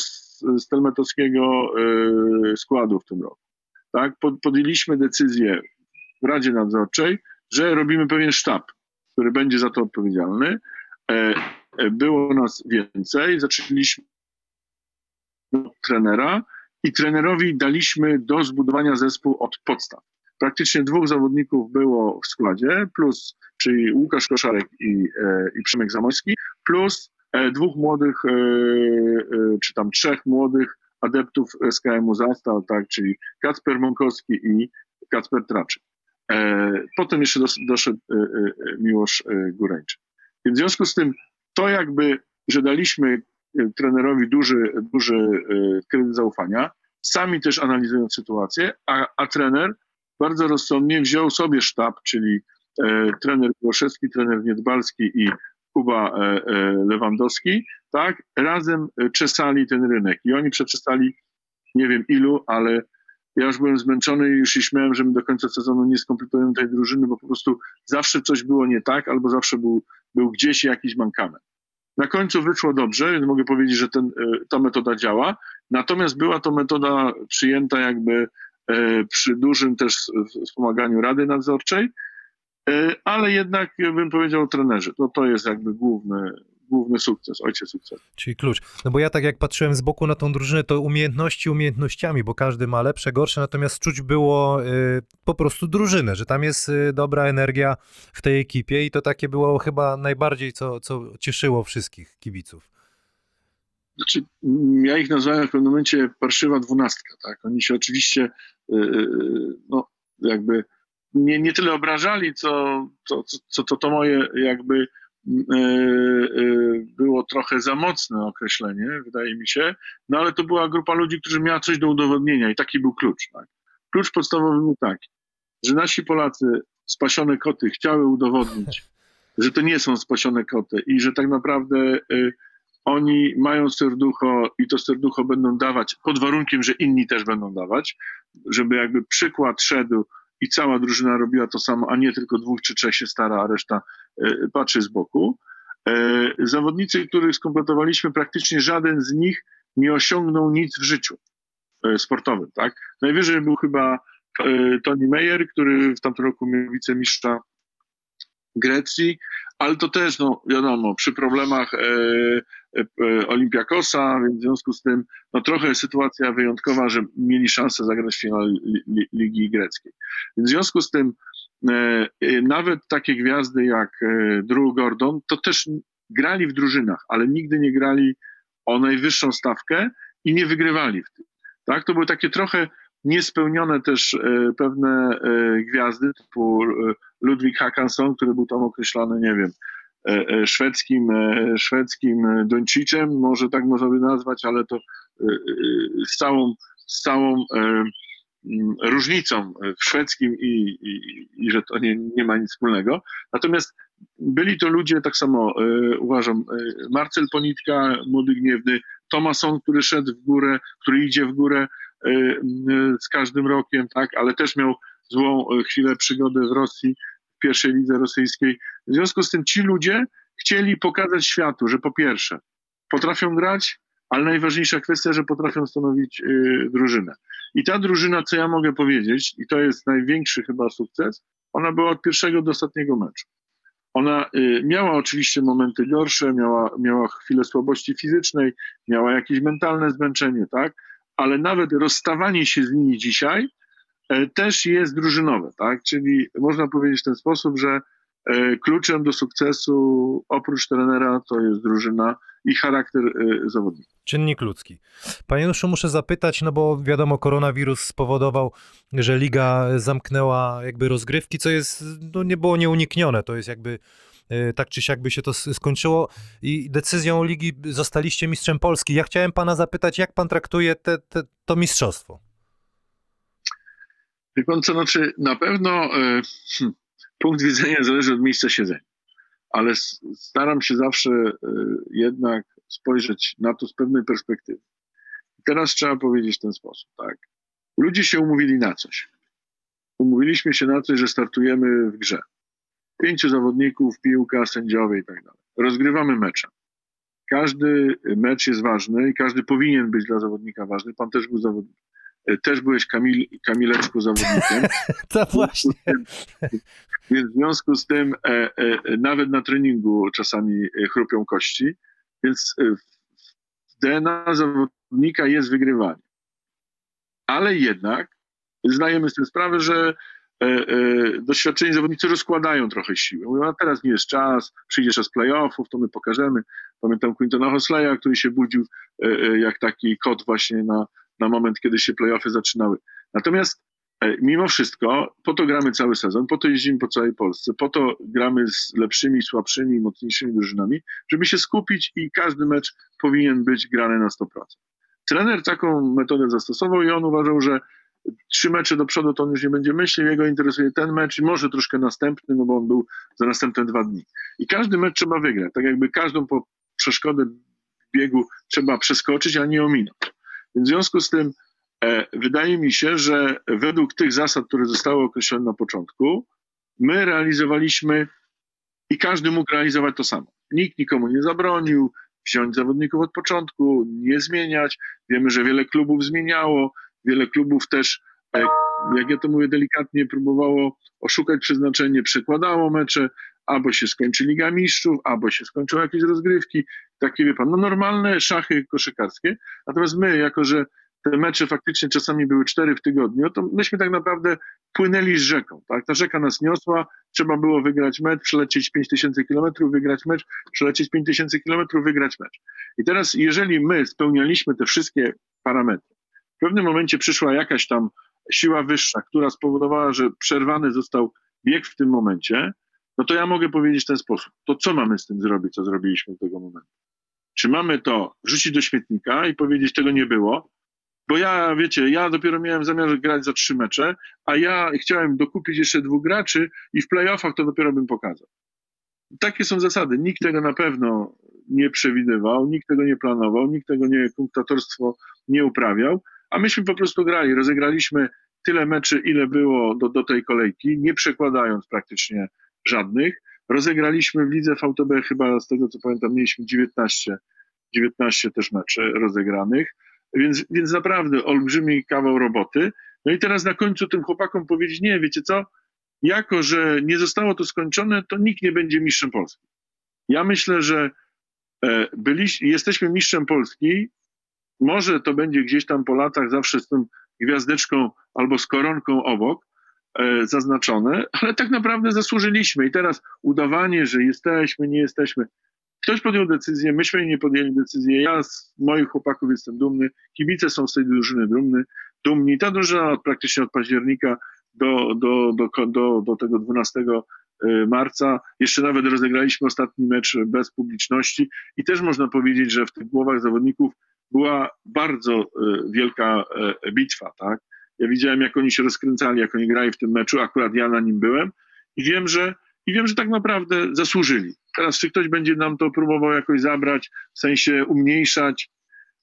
stelmetowskiego e, składu w tym roku. Tak? Pod, podjęliśmy decyzję w Radzie Nadzorczej, że robimy pewien sztab, który będzie za to odpowiedzialny. E, e, było nas więcej, zaczęliśmy od trenera i trenerowi daliśmy do zbudowania zespół od podstaw. Praktycznie dwóch zawodników było w składzie, plus czyli Łukasz Koszarek i, e, i Przemek Zamoyski, plus dwóch młodych, e, e, czy tam trzech młodych adeptów SKM-u Zastal, tak, czyli Kacper Mąkowski i Kacper Traczyk. E, potem jeszcze dos, doszedł e, e, Miłosz e, Góreńczyk. W związku z tym to jakby, że daliśmy e, trenerowi duży, duży e, kredyt zaufania, sami też analizując sytuację, a, a trener bardzo rozsądnie wziął sobie sztab, czyli e, trener Głoszewski, trener Niedbalski i Kuba e, e, Lewandowski, tak, razem e, czesali ten rynek. I oni przeczesali nie wiem ilu, ale ja już byłem zmęczony i już się śmiałem, że my do końca sezonu nie skompletujemy tej drużyny, bo po prostu zawsze coś było nie tak, albo zawsze był, był gdzieś jakiś mankament. Na końcu wyszło dobrze, więc mogę powiedzieć, że ten, ta metoda działa, natomiast była to metoda przyjęta jakby przy dużym też wspomaganiu Rady Nadzorczej, ale jednak bym powiedział trenerzy, to, to jest jakby główny, główny sukces, ojciec sukcesu. Czyli klucz. No bo ja tak jak patrzyłem z boku na tą drużynę, to umiejętności umiejętnościami, bo każdy ma lepsze, gorsze, natomiast czuć było y, po prostu drużynę, że tam jest y, dobra energia w tej ekipie i to takie było chyba najbardziej, co, co cieszyło wszystkich kibiców. Znaczy, mm, ja ich nazwałem w pewnym momencie parszywa dwunastka, tak? Oni się oczywiście, y, no, jakby nie, nie tyle obrażali, co, co, co, co to, to moje jakby y, y, było trochę za mocne określenie, wydaje mi się, no ale to była grupa ludzi, którzy miała coś do udowodnienia i taki był klucz, tak? Klucz podstawowy był taki, że nasi Polacy, spasione koty, chciały udowodnić, że to nie są spasione koty i że tak naprawdę y, oni mają serducho i to serducho będą dawać pod warunkiem, że inni też będą dawać, żeby jakby przykład szedł i cała drużyna robiła to samo, a nie tylko dwóch czy trzech się stara, a reszta e, patrzy z boku. E, Zawodnicy, których skompletowaliśmy, praktycznie żaden z nich nie osiągnął nic w życiu e, sportowym. Tak? Najwyżej był chyba Tony Meyer, który w tamtym roku miał wicemistrza Grecji, ale to też, no wiadomo, przy problemach e, e, e, Olimpiakosa, więc w związku z tym no trochę sytuacja wyjątkowa, że mieli szansę zagrać w finale li, li, Ligi Greckiej. Więc w związku z tym e, e, nawet takie gwiazdy jak e, Drew Gordon, to też grali w drużynach, ale nigdy nie grali o najwyższą stawkę i nie wygrywali w tym. Tak? To były takie trochę niespełnione też e, pewne e, gwiazdy, typu e, Ludwig Hakansson, który był tam określany, nie wiem, szwedzkim, szwedzkim Dończyciem, może tak można by nazwać, ale to z całą, z całą różnicą w szwedzkim i, i, i że to nie, nie ma nic wspólnego. Natomiast byli to ludzie, tak samo uważam, Marcel Ponitka, młody gniewny, Tomason, który szedł w górę, który idzie w górę z każdym rokiem, tak, ale też miał złą e, chwilę przygody w Rosji, w pierwszej lidze rosyjskiej. W związku z tym ci ludzie chcieli pokazać światu, że po pierwsze potrafią grać, ale najważniejsza kwestia, że potrafią stanowić y, drużynę. I ta drużyna, co ja mogę powiedzieć, i to jest największy chyba sukces, ona była od pierwszego do ostatniego meczu. Ona y, miała oczywiście momenty gorsze, miała, miała chwilę słabości fizycznej, miała jakieś mentalne zmęczenie, tak? Ale nawet rozstawanie się z nimi dzisiaj e, też jest drużynowe, tak? Czyli można powiedzieć w ten sposób, że e, kluczem do sukcesu oprócz trenera to jest drużyna i charakter e, zawodnika. Czynnik ludzki. Panie Januszu, muszę zapytać, no bo wiadomo, koronawirus spowodował, że liga zamknęła jakby rozgrywki, co jest, no nie było nieuniknione, to jest jakby tak czy siak by się to skończyło i decyzją ligi zostaliście mistrzem Polski. Ja chciałem pana zapytać, jak pan traktuje te, te, to mistrzostwo? Wie pan co, znaczy na pewno e, hm, punkt widzenia zależy od miejsca siedzenia, ale staram się zawsze e, jednak spojrzeć na to z pewnej perspektywy. Teraz trzeba powiedzieć w ten sposób, tak. Ludzie się umówili na coś. Umówiliśmy się na coś, że startujemy w grze. Pięciu zawodników, piłka, sędziowie i tak dalej. Rozgrywamy mecze. Każdy mecz jest ważny i każdy powinien być dla zawodnika ważny. Pan też był zawodnikiem. Też byłeś Kamil, Kamileczku zawodnikiem. To właśnie. Więc w związku z tym e, e, nawet na treningu czasami e, chrupią kości, więc e, w DNA zawodnika jest wygrywanie. Ale jednak zdajemy sobie sprawę, że doświadczeni zawodnicy rozkładają trochę siły. Mówią, a teraz nie jest czas, przyjdzie czas playoffów, to my pokażemy. Pamiętam Quintona Hosleya, który się budził e, e, jak taki kot właśnie na, na moment, kiedy się playoffy zaczynały. Natomiast e, mimo wszystko po to gramy cały sezon, po to jeździmy po całej Polsce, po to gramy z lepszymi, słabszymi, mocniejszymi drużynami, żeby się skupić i każdy mecz powinien być grany na 100%. Trener taką metodę zastosował i on uważał, że trzy mecze do przodu to on już nie będzie myślał, jego interesuje ten mecz i może troszkę następny, no bo on był za następne dwa dni. I każdy mecz trzeba wygrać, tak jakby każdą po przeszkodę biegu trzeba przeskoczyć, a nie ominąć. Więc w związku z tym e, wydaje mi się, że według tych zasad, które zostały określone na początku, my realizowaliśmy i każdy mógł realizować to samo. Nikt nikomu nie zabronił wziąć zawodników od początku, nie zmieniać. Wiemy, że wiele klubów zmieniało, wiele klubów też, e, jak ja to mówię delikatnie, próbowało oszukać przeznaczenie, przekładało mecze, albo się skończy Liga Mistrzów, albo się skończą jakieś rozgrywki, takie wie pan, no normalne szachy koszykarskie. Natomiast my, jako że te mecze faktycznie czasami były cztery w tygodniu, to myśmy tak naprawdę płynęli z rzeką. Tak? Ta rzeka nas niosła, trzeba było wygrać mecz, przelecieć 5000 kilometrów, wygrać mecz, przelecieć 5000 kilometrów, wygrać mecz. I teraz, jeżeli my spełnialiśmy te wszystkie parametry, w pewnym momencie przyszła jakaś tam siła wyższa, która spowodowała, że przerwany został bieg w tym momencie, no to ja mogę powiedzieć w ten sposób. To co mamy z tym zrobić, co zrobiliśmy do tego momentu? Czy mamy to wrzucić do śmietnika i powiedzieć, tego nie było? Bo ja, wiecie, ja dopiero miałem zamiar grać za trzy mecze, a ja chciałem dokupić jeszcze dwóch graczy i w playoffach to dopiero bym pokazał. Takie są zasady. Nikt tego na pewno nie przewidywał, nikt tego nie planował, nikt tego nie, punktatorstwo nie uprawiał, a myśmy po prostu grali. Rozegraliśmy tyle meczy, ile było do, do tej kolejki, nie przekładając praktycznie żadnych. Rozegraliśmy w lidze VTB chyba, z tego co pamiętam, mieliśmy 19, 19 też meczy rozegranych, więc, więc naprawdę olbrzymi kawał roboty. No i teraz na końcu tym chłopakom powiedzieć, nie, wiecie co, jako że nie zostało to skończone, to nikt nie będzie mistrzem Polski. Ja myślę, że e, byli, jesteśmy mistrzem Polski, może to będzie gdzieś tam po latach zawsze z tą gwiazdeczką albo z koronką obok, e, zaznaczone, ale tak naprawdę zasłużyliśmy. I teraz udawanie, że jesteśmy, nie jesteśmy. Ktoś podjął decyzję, myśmy nie podjęli decyzję. Ja z moich chłopaków jestem dumny, kibice są z tej drużyny dumny, dumni. Ta drużyna od, praktycznie od października do, do, do, do, do tego 12 y, marca. Jeszcze nawet rozegraliśmy ostatni mecz bez publiczności i też można powiedzieć, że w tych głowach zawodników była bardzo y, wielka y, bitwa, tak? Ja widziałem, jak oni się rozkręcali, jak oni grali w tym meczu, akurat ja na nim byłem i wiem, że, i wiem, że tak naprawdę zasłużyli. Teraz, czy ktoś będzie nam to próbował jakoś zabrać, w sensie umniejszać?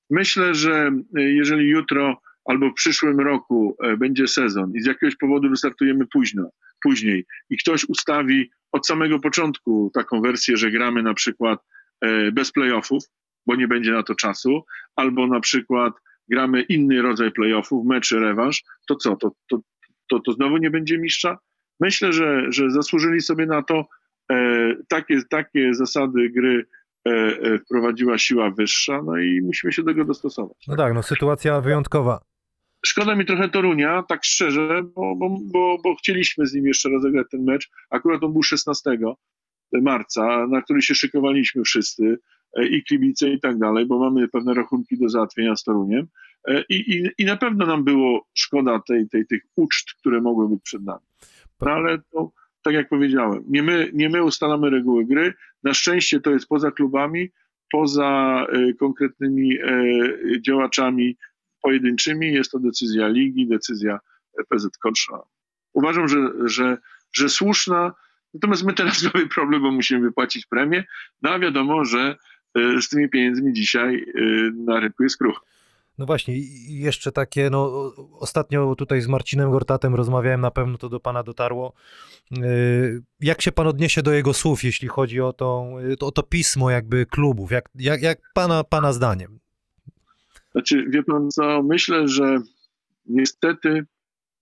Myślę, że jeżeli jutro albo w przyszłym roku e, będzie sezon i z jakiegoś powodu wystartujemy późno, później i ktoś ustawi od samego początku taką wersję, że gramy na przykład e, bez playoffów, bo nie będzie na to czasu, albo na przykład gramy inny rodzaj playoffów, mecz rewanż, to co, to, to, to, to znowu nie będzie mistrza? Myślę, że, że zasłużyli sobie na to. E, takie, takie zasady gry e, e, wprowadziła siła wyższa, no i musimy się do tego dostosować. No tak, no sytuacja wyjątkowa. Szkoda mi trochę Torunia, tak szczerze, bo, bo, bo, bo chcieliśmy z nim jeszcze rozegrać ten mecz. Akurat on był 16 marca, na który się szykowaliśmy wszyscy i kibice i tak dalej, bo mamy pewne rachunki do załatwienia z Toruniem. E, I, i, i na pewno nam było szkoda tej, tej, tych uczt, które mogły być przed nami. No ale to, tak jak powiedziałem, nie my, nie my ustalamy reguły gry. Na szczęście to jest poza klubami, poza e, konkretnymi działaczami pojedynczymi. Jest to decyzja ligi, decyzja PZ Korsza. Uważam, że, że, że słuszna, natomiast my teraz mamy problem, bo musimy wypłacić premię, no a wiadomo, że z tymi pieniędzmi dzisiaj y, na rynku jest kruch. No właśnie, i jeszcze takie, no ostatnio tutaj z Marcinem Gortatem rozmawiałem, na pewno to do pana dotarło. Y, jak się pan odniesie do jego słów, jeśli chodzi o to, o to pismo jakby klubów? Jak, jak, jak pana, pana zdaniem? Znaczy, wie pan co, myślę, że niestety,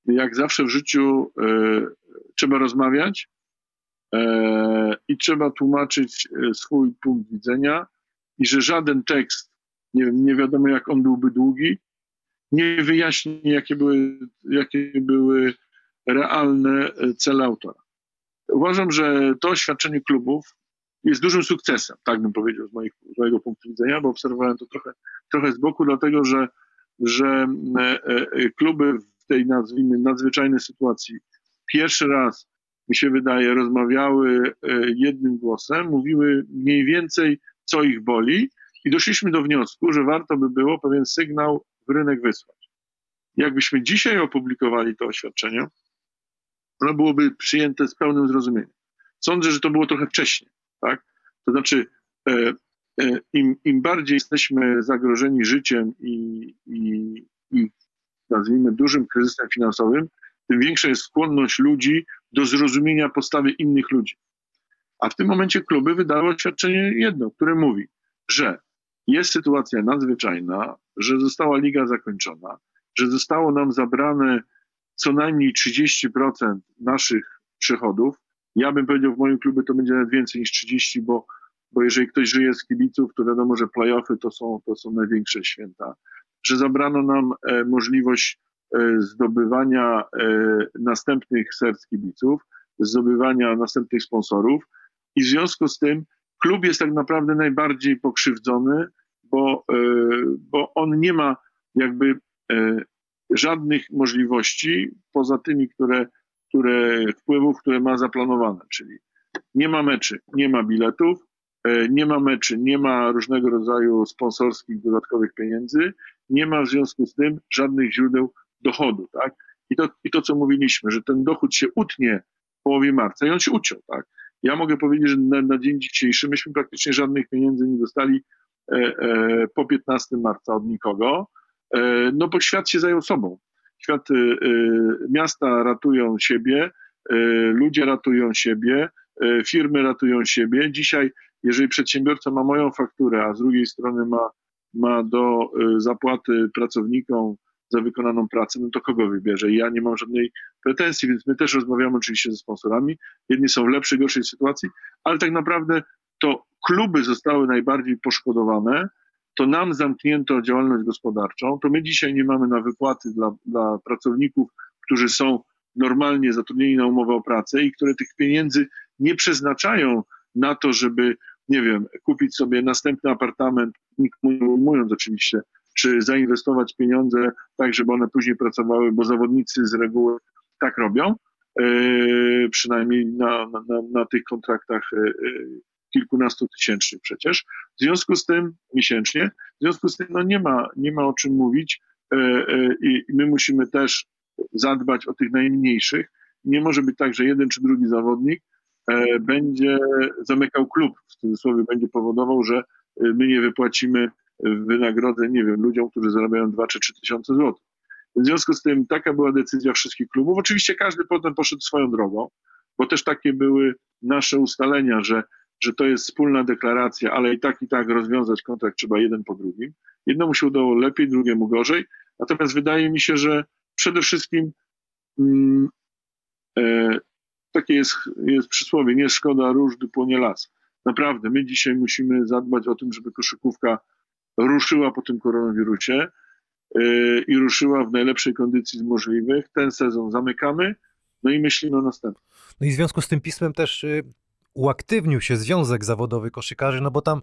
jak zawsze w życiu, trzeba rozmawiać i trzeba tłumaczyć swój punkt widzenia i że żaden tekst, nie, nie wiadomo jak on byłby długi, nie wyjaśni, jakie były, jakie były realne cele autora. Uważam, że to oświadczenie klubów jest dużym sukcesem, tak bym powiedział z, moich, z mojego punktu widzenia, bo obserwowałem to trochę, trochę z boku, dlatego że, że e, e, kluby w tej, nazwijmy, nadzwyczajnej sytuacji pierwszy raz, mi się wydaje, rozmawiały e, jednym głosem, mówiły mniej więcej, co ich boli, i doszliśmy do wniosku, że warto by było pewien sygnał w rynek wysłać. Jakbyśmy dzisiaj opublikowali to oświadczenie, ono byłoby przyjęte z pełnym zrozumieniem. Sądzę, że to było trochę wcześniej, tak? To znaczy, e, e, im, im bardziej jesteśmy zagrożeni życiem i, i, i nazwijmy dużym kryzysem finansowym, tym większa jest skłonność ludzi do zrozumienia postawy innych ludzi. A w tym momencie kluby wydały oświadczenie jedno, które mówi, że jest sytuacja nadzwyczajna, że została liga zakończona, że zostało nam zabrane co najmniej 30% naszych przychodów. Ja bym powiedział, w moim klubie to będzie nawet więcej niż 30, bo, bo jeżeli ktoś żyje z kibiców, to wiadomo, że playoffy to są, to są największe święta. Że zabrano nam e, możliwość e, zdobywania e, następnych serc kibiców, zdobywania następnych sponsorów i w związku z tym klub jest tak naprawdę najbardziej pokrzywdzony, bo, e, bo on nie ma jakby e, żadnych możliwości poza tymi, które, które wpływów, które ma zaplanowane, czyli nie ma meczy, nie ma biletów, e, nie ma meczy, nie ma różnego rodzaju sponsorskich dodatkowych pieniędzy, nie ma w związku z tym żadnych źródeł dochodu, tak? I to, i to co mówiliśmy, że ten dochód się utnie w połowie marca i on się uciął, tak? Ja mogę powiedzieć, że na, na dzień dzisiejszy myśmy praktycznie żadnych pieniędzy nie dostali e, e, po 15 marca od nikogo, e, no bo świat się zajął sobą. Świat, e, e, miasta ratują siebie, e, ludzie ratują siebie, firmy ratują siebie. Dzisiaj, jeżeli przedsiębiorca ma moją fakturę, a z drugiej strony ma, ma do zapłaty pracownikom za wykonaną pracę, no to kogo wybierze? Ja nie mam żadnej pretensji, więc my też rozmawiamy oczywiście ze sponsorami. Jedni są w lepszej, gorszej sytuacji, ale tak naprawdę to kluby zostały najbardziej poszkodowane, to nam zamknięto działalność gospodarczą, to my dzisiaj nie mamy na wypłaty dla, dla pracowników, którzy są normalnie zatrudnieni na umowę o pracę i które tych pieniędzy nie przeznaczają na to, żeby, nie wiem, kupić sobie następny apartament, nikomu nie oczywiście, czy zainwestować pieniądze tak, żeby one później pracowały, bo zawodnicy z reguły tak robią, yy, przynajmniej na, na, na, tych kontraktach yy, kilkunastu tysięcznych przecież. W związku z tym miesięcznie, w związku z tym no nie, ma, nie ma o czym mówić i my musimy też zadbać o tych najmniejszych. Nie może być tak, że jeden czy drugi zawodnik e, będzie zamykał klub, w cudzysłowie będzie powodował, że e, my nie wypłacimy wynagrodzeń, nie wiem, ludziom, którzy zarabiają 2 czy 3 tysiące złotych. W związku z tym taka była decyzja wszystkich klubów. Oczywiście każdy potem poszedł swoją drogą, bo też takie były nasze ustalenia, że, że to jest wspólna deklaracja, ale i tak, i tak rozwiązać kontrakt trzeba jeden po drugim. Jednemu się udało lepiej, drugiemu gorzej. Natomiast wydaje mi się, że przede wszystkim mm, e, takie jest, jest przysłowie, nie szkoda róż, płonie las. Naprawdę, my dzisiaj musimy zadbać o tym, żeby koszykówka ruszyła po tym koronawirusie yy, i ruszyła w najlepszej kondycji z możliwych. Ten sezon zamykamy, no i myślimy o następnym. No i w związku z tym pismem też y, uaktywnił się Związek Zawodowy Koszykarzy, no bo tam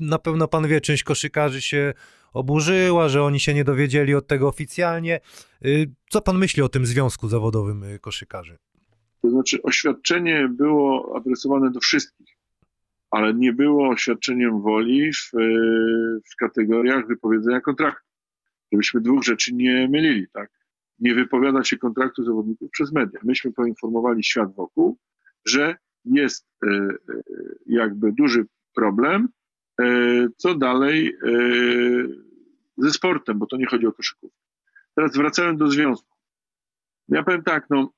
na pewno pan wie, część koszykarzy się oburzyła, że oni się nie dowiedzieli od tego oficjalnie. Y, co pan myśli o tym Związku Zawodowym y, Koszykarzy? To znaczy, oświadczenie było adresowane do wszystkich, ale nie było oświadczeniem woli w, w kategoriach wypowiedzenia kontraktu. Żebyśmy dwóch rzeczy nie mylili, tak? Nie wypowiada się kontraktu zawodników przez media. Myśmy poinformowali świat wokół, że jest e, e, jakby duży problem, e, co dalej ze sportem, bo to nie chodzi o koszykówkę. Teraz wracając do związku. Ja powiem tak, no,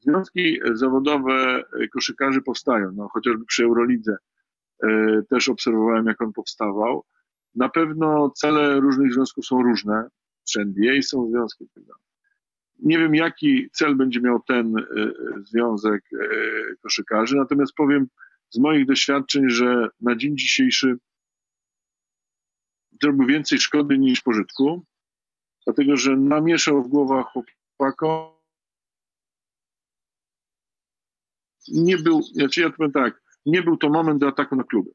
związki zawodowe koszykarzy powstają, no, chociażby przy Eurolidze też obserwowałem, jak on powstawał. Na pewno cele różnych związków są różne. Przy NBA są związki tak. Nie wiem, jaki cel będzie miał ten związek koszykarzy, natomiast powiem z moich doświadczeń, że na dzień dzisiejszy zrobił więcej szkody niż pożytku, dlatego że namieszał w głowach chłopakom. Nie był, znaczy ja powiem tak, nie był to moment do ataku na kluby.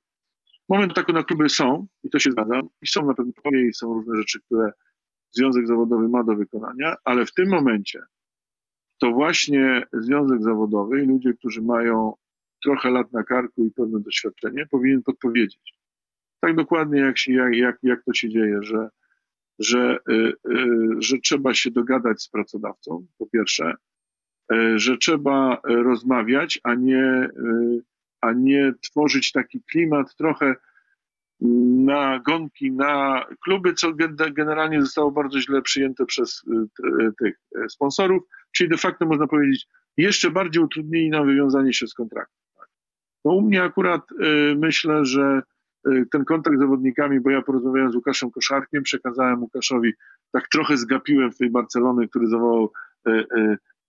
Moment ataku na kluby są, i to się zgadzam, i są na pewno i są różne rzeczy, które związek zawodowy ma do wykonania, ale w tym momencie to właśnie związek zawodowy i ludzie, którzy mają trochę lat na karku i pewne doświadczenie, powinien podpowiedzieć. Tak dokładnie jak, się, jak, jak, jak to się dzieje, że, że, y, y, że trzeba się dogadać z pracodawcą, po pierwsze, y, że trzeba rozmawiać, a nie, y, a nie tworzyć taki klimat trochę na gonki, na kluby, co gen- generalnie zostało bardzo źle przyjęte przez y, t- tych y, sponsorów, czyli de facto można powiedzieć, jeszcze bardziej utrudnili nam wywiązanie się z kontraktu. No u mnie akurat y, myślę, że y, ten kontakt z zawodnikami, bo ja porozmawiałem z Łukaszem Koszarkiem, przekazałem Łukaszowi, tak trochę zgapiłem w tej Barcelony, który zawołał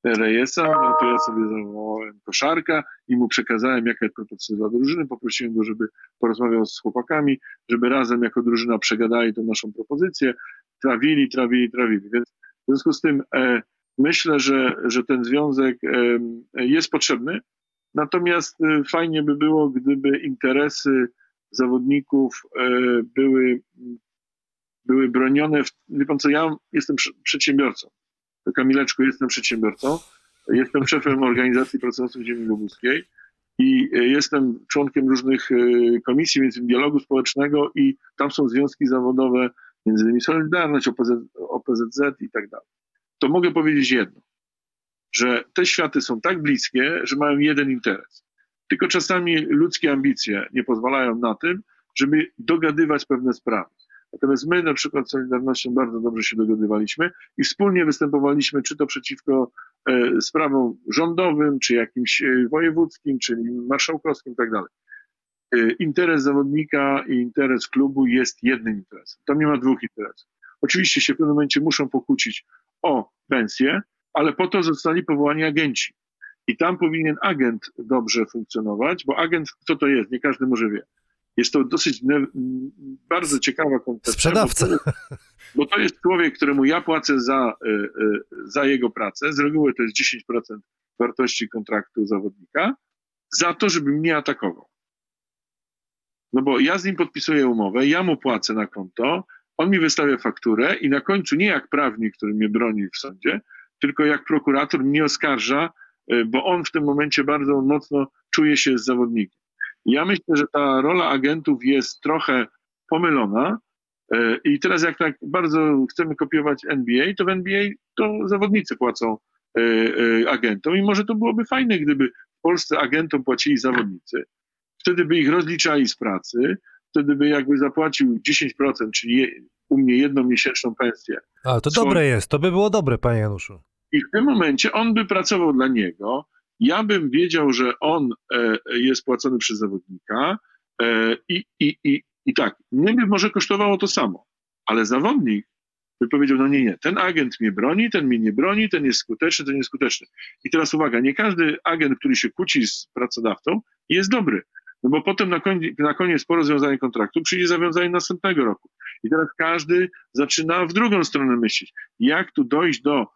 Reyesa, no to ja sobie zawołałem Koszarka i mu przekazałem, jaka jest propozycja dla drużyny, poprosiłem go, żeby porozmawiał z chłopakami, żeby razem jako drużyna przegadali tę naszą propozycję, trawili, trawili, trawili. Więc w związku z tym e, myślę, że, że ten związek e, jest potrzebny, natomiast e, fajnie by było, gdyby interesy zawodników e, były, były bronione. W, wie pan co, ja jestem przedsiębiorcą. Kamileczku, jestem przedsiębiorcą. Jestem szefem organizacji pracodawców ziemi lubuskiej i e, jestem członkiem różnych e, komisji, między innymi dialogu społecznego i tam są związki zawodowe, między innymi Solidarność, OPZ, OPZZ i tak dalej. To mogę powiedzieć jedno, że te światy są tak bliskie, że mają jeden interes. Tylko czasami ludzkie ambicje nie pozwalają na tym, żeby dogadywać pewne sprawy. Natomiast my na przykład z Solidarnością bardzo dobrze się dogadywaliśmy i wspólnie występowaliśmy, czy to przeciwko e, sprawom rządowym, czy jakimś e, wojewódzkim, czy marszałkowskim i tak dalej. E, Interes zawodnika i interes klubu jest jednym interesem. Tam nie ma dwóch interesów. Oczywiście się w pewnym momencie muszą pokłócić o pensję, ale po to zostali powołani agenci. I tam powinien agent dobrze funkcjonować, bo agent, co to jest, nie każdy może wie. Jest to dosyć ne- bardzo ciekawa koncepcja. Sprzedawca. Bo to, jest, bo to jest człowiek, któremu ja płacę za, y, y, za jego pracę. Z reguły to jest 10% wartości kontraktu zawodnika, za to, żeby mnie atakował. No bo ja z nim podpisuję umowę, ja mu płacę na konto, on mi wystawia fakturę i na końcu nie jak prawnik, który mnie broni w sądzie, tylko jak prokurator mnie oskarża, y, bo on w tym momencie bardzo mocno czuje się z zawodnikiem. Ja myślę, że ta rola agentów jest trochę pomylona y, i teraz jak tak bardzo chcemy kopiować NBA, to w NBA to zawodnicy płacą y, y, agentom i może to byłoby fajne, gdyby w Polsce agentom płacili zawodnicy. Wtedy by ich rozliczali z pracy, wtedy by jakby zapłacił 10%, czyli u mnie jedną miesięczną pensję. Ale to dobre jest, to by było dobre, panie Januszu. I w tym momencie on by pracował dla niego. Ja bym wiedział, że on e, jest płacony przez zawodnika e, i, i, i, i tak, mnie by może kosztowało to samo, ale zawodnik by powiedział, no nie, nie, ten agent mnie broni, ten mnie nie broni, ten jest skuteczny, ten jest skuteczny. I teraz uwaga, nie każdy agent, który się kłóci z pracodawcą jest dobry, no bo potem na koniec, na koniec po rozwiązaniu kontraktu przyjdzie zawiązanie następnego roku. I teraz każdy zaczyna w drugą stronę myśleć, jak tu dojść do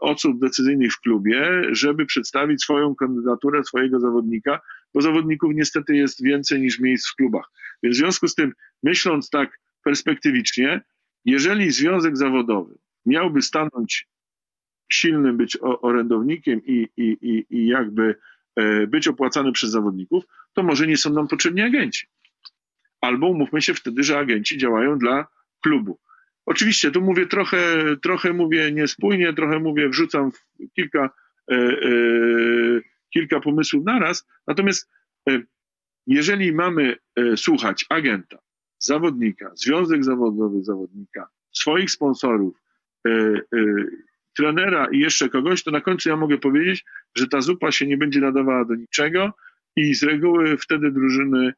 osób decyzyjnych w klubie, żeby przedstawić swoją kandydaturę, swojego zawodnika, bo zawodników niestety jest więcej niż miejsc w klubach. Więc w związku z tym, myśląc tak perspektywicznie, jeżeli związek zawodowy miałby stanąć silnym, być orędownikiem i, i, i, i jakby e, być opłacany przez zawodników, to może nie są nam potrzebni agenci. Albo umówmy się wtedy, że agenci działają dla klubu. Oczywiście, tu mówię trochę, trochę mówię niespójnie, trochę mówię, wrzucam kilka, e, e, kilka pomysłów naraz. Natomiast e, jeżeli mamy słuchać agenta, zawodnika, związek zawodowy zawodnika, swoich sponsorów, trenera i jeszcze kogoś, to na końcu ja mogę powiedzieć, że ta zupa się nie będzie nadawała do niczego i z reguły wtedy drużyny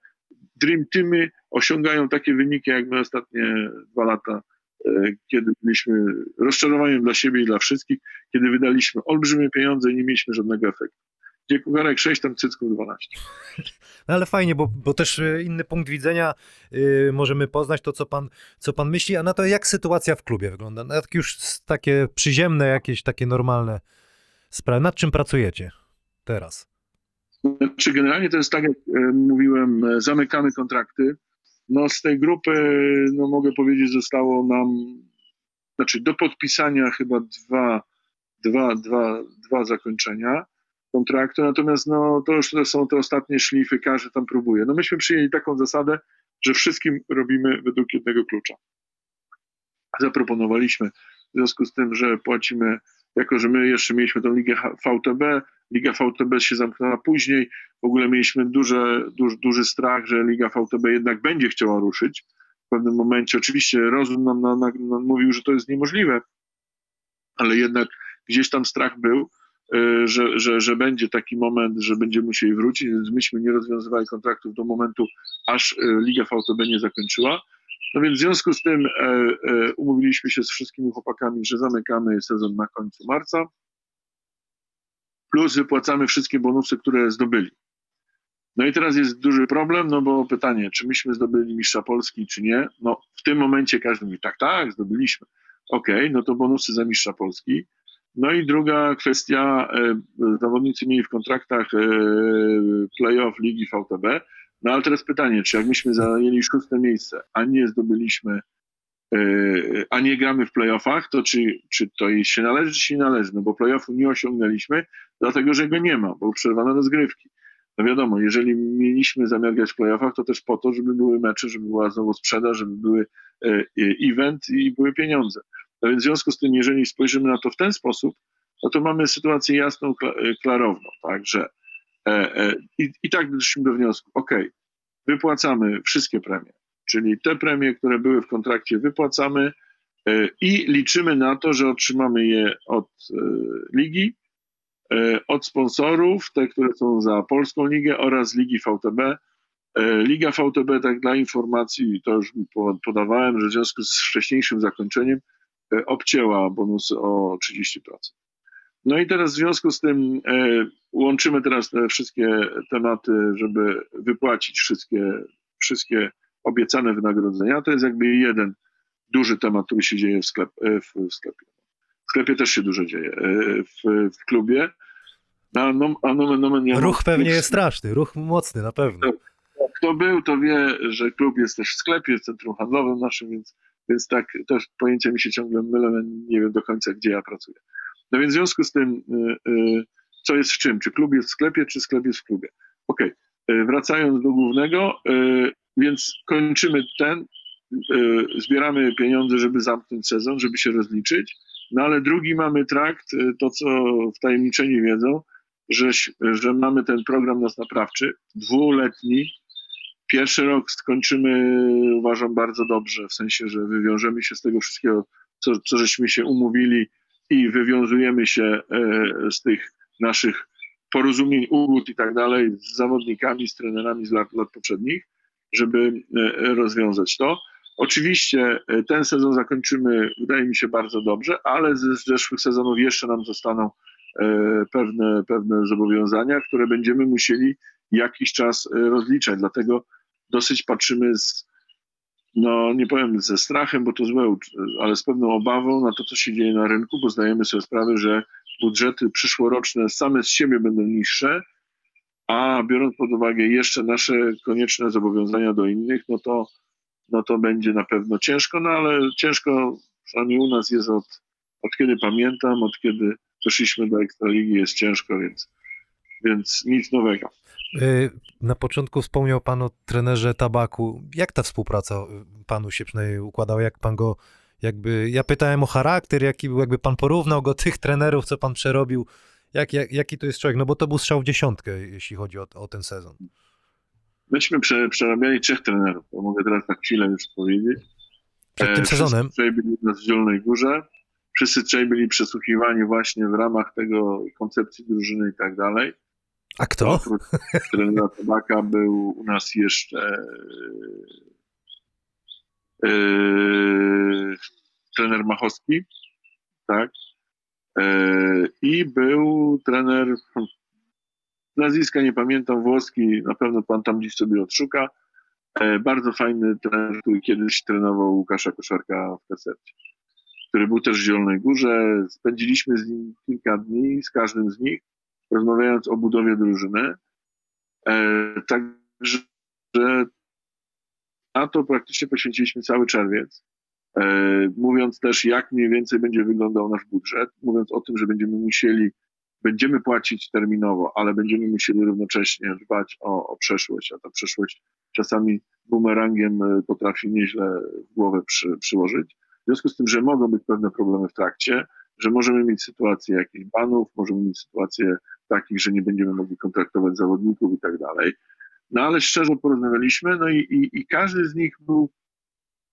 Dream Teamy osiągają takie wyniki, jak my ostatnie dwa lata kiedy byliśmy rozczarowaniem dla siebie i dla wszystkich, kiedy wydaliśmy olbrzymie pieniądze i nie mieliśmy żadnego efektu. Gdzie kucharek 6, tam cycków 12. No ale fajnie, bo, bo też y, inny punkt widzenia y, możemy poznać to, co pan, co pan myśli, a na to jak sytuacja w klubie wygląda. Na tak już takie przyziemne, jakieś takie normalne sprawy. Nad czym pracujecie teraz? Znaczy generalnie to jest tak, jak e, mówiłem, e, zamykamy kontrakty. No z tej grupy, no mogę powiedzieć, zostało nam znaczy do podpisania chyba dwa, dwa, dwa, dwa zakończenia kontraktu, natomiast no, to już to są te ostatnie szlify, każdy tam próbuje. No myśmy przyjęli taką zasadę, że wszystkim robimy według jednego klucza. Zaproponowaliśmy w związku z tym, że płacimy, jako że my jeszcze mieliśmy tą ligę VTB, Liga VTB się zamknęła później, w ogóle mieliśmy duże, duży, duży strach, że Liga VTB jednak będzie chciała ruszyć w pewnym momencie. Oczywiście rozum nam, nam, nam mówił, że to jest niemożliwe, ale jednak gdzieś tam strach był, y, że, że, że będzie taki moment, że będziemy musieli wrócić, więc myśmy nie rozwiązywali kontraktów do momentu, aż y, Liga VTB nie zakończyła. No więc w związku z tym e, e, umówiliśmy się z wszystkimi chłopakami, że zamykamy sezon na końcu marca, plus wypłacamy wszystkie bonusy, które zdobyli. No i teraz jest duży problem, no bo pytanie, czy myśmy zdobyli mistrza Polski, czy nie? No w tym momencie każdy mówi, tak, tak, zdobyliśmy. Okej, no to bonusy za mistrza Polski. No i druga kwestia, e, zawodnicy mieli w kontraktach e, playoff Ligi VTB, no ale teraz pytanie, czy jak myśmy zajęli szóste miejsce, a nie zdobyliśmy, a nie gramy w playoffach, to czy, czy to się należy, czy się nie należy? No bo playoffu nie osiągnęliśmy, dlatego że go nie ma, bo przerwano rozgrywki. No wiadomo, jeżeli mieliśmy zamiar grać w playoffach, to też po to, żeby były mecze, żeby była znowu sprzedaż, żeby były e, e, event i były pieniądze. No więc w związku z tym, jeżeli spojrzymy na to w ten sposób, no to mamy sytuację jasną, e, klarowną, tak, że e, e, i, i tak doszliśmy do wniosku, ok, wypłacamy wszystkie premie, czyli te premie, które były w kontrakcie wypłacamy e, i liczymy na to, że otrzymamy je od e, ligi, e, od sponsorów, te, które są za Polską Ligę oraz Ligi VTB. Liga VTB, tak dla informacji, to już po- podawałem, że w związku z wcześniejszym zakończeniem obcięła bonusy o 30%. No i teraz w związku z tym łączymy teraz te wszystkie tematy, żeby wypłacić wszystkie, wszystkie obiecane wynagrodzenia. To jest jakby jeden duży temat, który się dzieje w, sklep, e, w, sklepie. W sklepie też się dużo dzieje. e, W, w klubie. A, no, a nomen, nomen, ja Ruch pewnie jest straszny, ruch mocny na pewno. Kto był, to wie, że klub jest też w sklepie, w centrum handlowym naszym, więc, więc tak też pojęcia mi się ciągle mylą, nie wiem do końca, gdzie ja pracuję. No więc w związku z tym, y, co jest w czym? Czy klub jest w sklepie, czy sklep jest w klubie? Okej, y, wracając do głównego, więc kończymy ten, y, zbieramy pieniądze, żeby zamknąć sezon, żeby się rozliczyć, no ale drugi mamy trakt, y, to co wtajemniczeni wiedzą, że, że mamy ten program nas naprawczy, dwuletni, Pierwszy rok skończymy, uważam, bardzo dobrze, w sensie, że wywiążemy się z tego wszystkiego, co, co żeśmy się umówili i wywiązujemy się e, z tych naszych porozumień, ugód i tak dalej z zawodnikami, z trenerami z lat, lat poprzednich, żeby e, rozwiązać to. Oczywiście e, ten sezon zakończymy, wydaje mi się, bardzo dobrze, ale z zeszłych sezonów jeszcze nam zostaną e, pewne, pewne zobowiązania, które będziemy musieli jakiś czas rozliczać. Dlatego dosyć patrzymy z, no nie powiem ze strachem, bo to złe, ale z pewną obawą na to, co się dzieje na rynku, bo zdajemy sobie sprawę, że budżety przyszłoroczne same z siebie będą niższe, a biorąc pod uwagę jeszcze nasze konieczne zobowiązania do innych, no to, no to będzie na pewno ciężko, no ale ciężko przynajmniej u nas jest od, od kiedy pamiętam, od kiedy doszliśmy do Ekstraligi jest ciężko, więc, więc nic nowego. Y, Na początku wspomniał pan o trenerze Tabaku. Jak ta współpraca y, panu się przynajmniej układała? Jak pan go jakby... Ja pytałem o charakter, jaki był, jakby pan porównał go tych trenerów, co pan przerobił. Jak, jak, jaki to jest człowiek? No bo to był strzał w dziesiątkę, jeśli chodzi o, o ten sezon. Myśmy prze, przerabiali trzech trenerów, to mogę teraz na chwilę już powiedzieć. Przed tym E, sezonem. Wszyscy trzej byli u nas w Zielonej Górze. Wszyscy trzej byli przesłuchiwani właśnie w ramach tego koncepcji drużyny i tak dalej. A kto? Trenera Tabaka był u nas jeszcze e, trener Machowski, tak? E, I był trener, nazwiska nie pamiętam, włoski, na pewno pan tam gdzieś sobie odszuka. E, bardzo fajny trener, który kiedyś trenował Łukasza Koszarka w Kasercie, który był też w Zielonej Górze. Spędziliśmy z nim kilka dni, z każdym z nich, rozmawiając o budowie drużyny. E, także na to praktycznie poświęciliśmy cały czerwiec. E, mówiąc też, jak mniej więcej będzie wyglądał nasz budżet, mówiąc o tym, że będziemy musieli, będziemy płacić terminowo, ale będziemy musieli równocześnie dbać o, o przeszłość, a ta przeszłość czasami bumerangiem e, potrafi nieźle w głowę przy, przyłożyć. W związku z tym, że mogą być pewne problemy w trakcie, że możemy mieć sytuację jakichś banów, możemy mieć sytuację takich, że nie będziemy mogli kontraktować zawodników i tak dalej. No ale szczerze porozmawialiśmy, no i, i, i każdy z nich był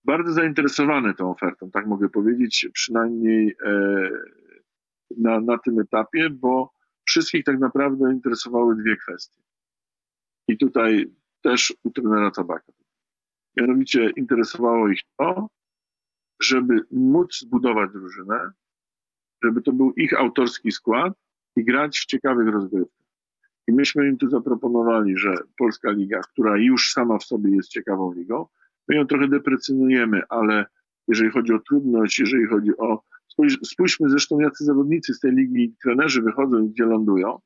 bardzo zainteresowany tą ofertą, tak mogę powiedzieć, przynajmniej e, na, na tym etapie, bo wszystkich tak naprawdę interesowały dwie kwestie. I tutaj też u trenera Tabaka. Mianowicie interesowało ich to, żeby móc zbudować drużynę, żeby to był ich autorski skład i grać w ciekawych rozgrywkach. I myśmy im tu zaproponowali, że Polska Liga, która już sama w sobie jest ciekawą ligą, my ją trochę deprecjonujemy, ale jeżeli chodzi o trudność, jeżeli chodzi o. Spójrz, spójrzmy zresztą, jacy zawodnicy z tej ligi, trenerzy wychodzą i gdzie lądują,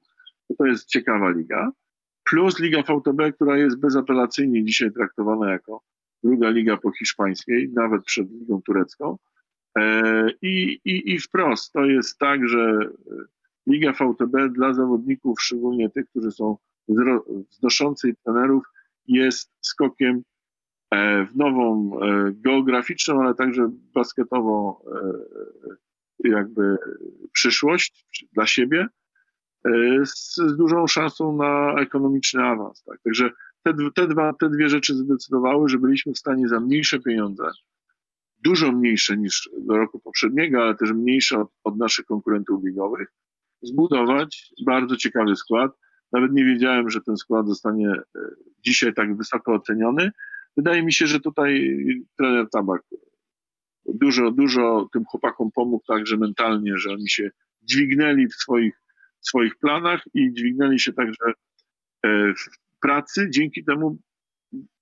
to to jest ciekawa liga. Plus Liga VTB, która jest bezapelacyjnie dzisiaj traktowana jako druga liga po hiszpańskiej, nawet przed ligą turecką. E, I, i, I wprost to jest tak, że Liga VTB dla zawodników, szczególnie tych, którzy są wznoszący trenerów, jest skokiem e, w nową e, geograficzną, ale także basketową jakby przyszłość dla siebie z, z dużą szansą na ekonomiczny awans. Tak? Także te, te, dwa, te dwie rzeczy zdecydowały, że byliśmy w stanie za mniejsze pieniądze, dużo mniejsze niż do roku poprzedniego, ale też mniejsze od, od naszych konkurentów ligowych, zbudować bardzo ciekawy skład. Nawet nie wiedziałem, że ten skład zostanie e, dzisiaj tak wysoko oceniony. Wydaje mi się, że tutaj trener Tabak dużo, dużo tym chłopakom pomógł także mentalnie, że oni się dźwignęli w swoich, w swoich planach i dźwignęli się także e, w pracy. Dzięki temu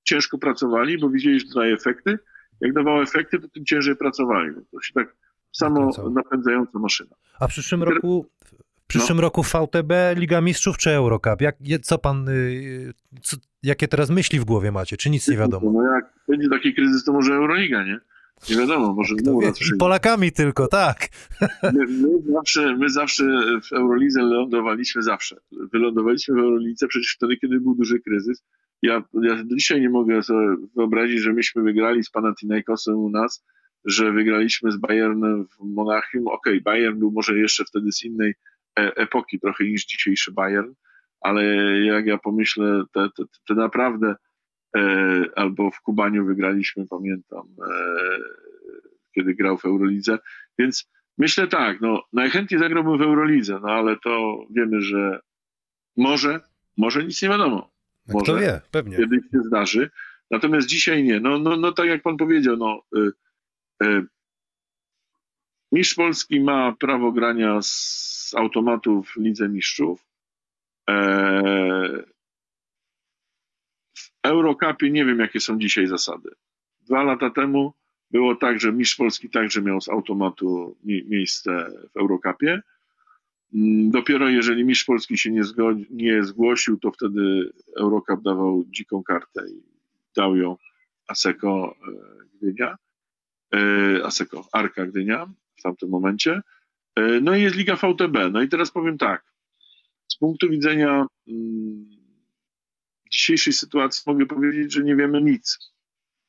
ciężko pracowali, bo widzieli, że daje efekty. Jak dawało efekty, to tym ciężej pracowali. To się tak samo Nakręcało. napędzająca maszyna. A w przyszłym roku, w przyszłym roku VTB, Liga Mistrzów czy Eurocup? Jak, co pan, y, co, jakie teraz myśli w głowie macie? Czy nic nie wiadomo? No jak będzie taki kryzys, to może Euroliga, nie? Nie wiadomo, może Kto mu wie? raz I przyjdzie. Polakami tylko, tak. My, my, zawsze, my zawsze w Eurolidze lądowaliśmy zawsze. Wylądowaliśmy w Eurolidze przecież wtedy, kiedy był duży kryzys. Ja, ja dzisiaj nie mogę sobie wyobrazić, że myśmy wygrali z Panathinaikosem u nas, że wygraliśmy z Bayernem w Monachium. Okej, Bayern był może jeszcze wtedy z innej e, epoki trochę niż dzisiejszy Bayern, ale jak ja pomyślę, te, te, te naprawdę e, albo w Kubaniu wygraliśmy, pamiętam, e, kiedy grał w Eurolidze, więc Myślę tak, no najchętniej zagrałbym w Eurolidze, no ale to wiemy, że może, może nic nie wiadomo. Kto Może. wie, pewnie. Kiedyś się zdarzy. Natomiast dzisiaj nie. No, no, no tak jak pan powiedział, no y, y, Mistrz Polski ma prawo grania z automatu w Lidze Mistrzów. E, w Eurocupie nie wiem, jakie są dzisiaj zasady. Dwa lata temu było tak, że Mistrz Polski także miał z automatu mie- miejsce w Eurocupie. Mm, Dopiero jeżeli Mistrz Polski się nie, zgodzi, nie zgłosił, to wtedy Eurocup dawał dziką kartę i dał ją Aseko e, Gdynia, e, Aseko Arka Gdynia w tamtym momencie. No i jest Liga VTB. No i teraz powiem tak. Z punktu widzenia mm, dzisiejszej sytuacji mogę powiedzieć, że nie wiemy nic,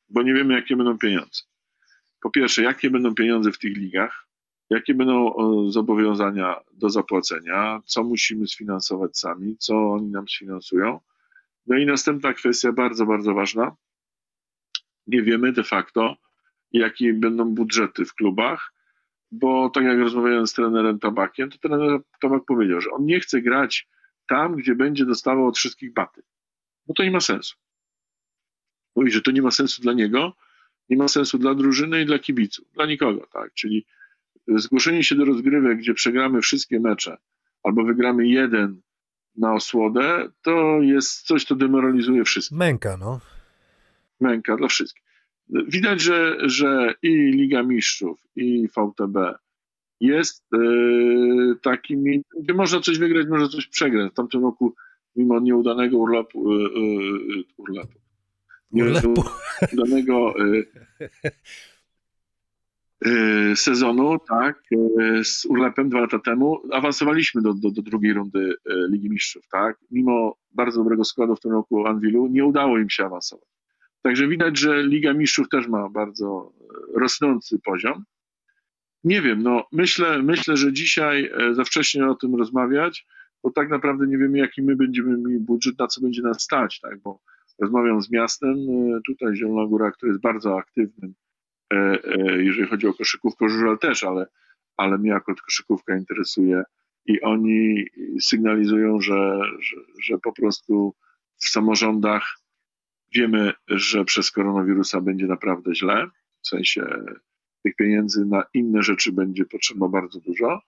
bo nie wiemy, jakie będą pieniądze. Po pierwsze, jakie będą pieniądze w tych ligach, jakie będą zobowiązania do zapłacenia, co musimy sfinansować sami, co oni nam sfinansują. No i następna kwestia, bardzo, bardzo ważna. Nie wiemy de facto, jakie będą budżety w klubach, bo tak jak rozmawiałem z trenerem Tabakiem, to trener Tabak powiedział, że on nie chce grać tam, gdzie będzie dostawał od wszystkich baty. Bo to nie ma sensu. Mówi, że to nie ma sensu dla niego, nie ma sensu dla drużyny i dla kibiców, dla nikogo, tak? Czyli zgłoszenie się do rozgrywek, gdzie przegramy wszystkie mecze, albo wygramy jeden na osłodę, to jest coś, co demoralizuje wszystkich. Męka, no. Męka dla wszystkich. Widać, że, że i Liga Mistrzów, i VTB jest e, takim, gdzie można coś wygrać, można coś przegrać. W tamtym roku, mimo nieudanego urlopu, e, urlopu, Urlepu. nieudanego sezonu, tak, z urlopem dwa lata temu, awansowaliśmy do, do, do drugiej rundy Ligi Mistrzów, tak. Mimo bardzo dobrego składu w tym roku Anwilu, nie udało im się awansować. Także widać, że Liga Mistrzów też ma bardzo e, rosnący poziom. Nie wiem, no myślę, myślę, że dzisiaj e, za wcześnie o tym rozmawiać, bo tak naprawdę nie wiemy, jaki my będziemy mieli budżet, na co będzie nas stać, tak, bo rozmawiam z miastem, e, tutaj Zielona Góra, który jest bardzo aktywnym, jeżeli chodzi o koszykówkę, żużel też, ale, ale mnie jako koszykówka interesuje i oni sygnalizują, że, że, że po prostu w samorządach wiemy, że przez koronawirusa będzie naprawdę źle, w sensie tych pieniędzy na inne rzeczy będzie potrzeba bardzo dużo.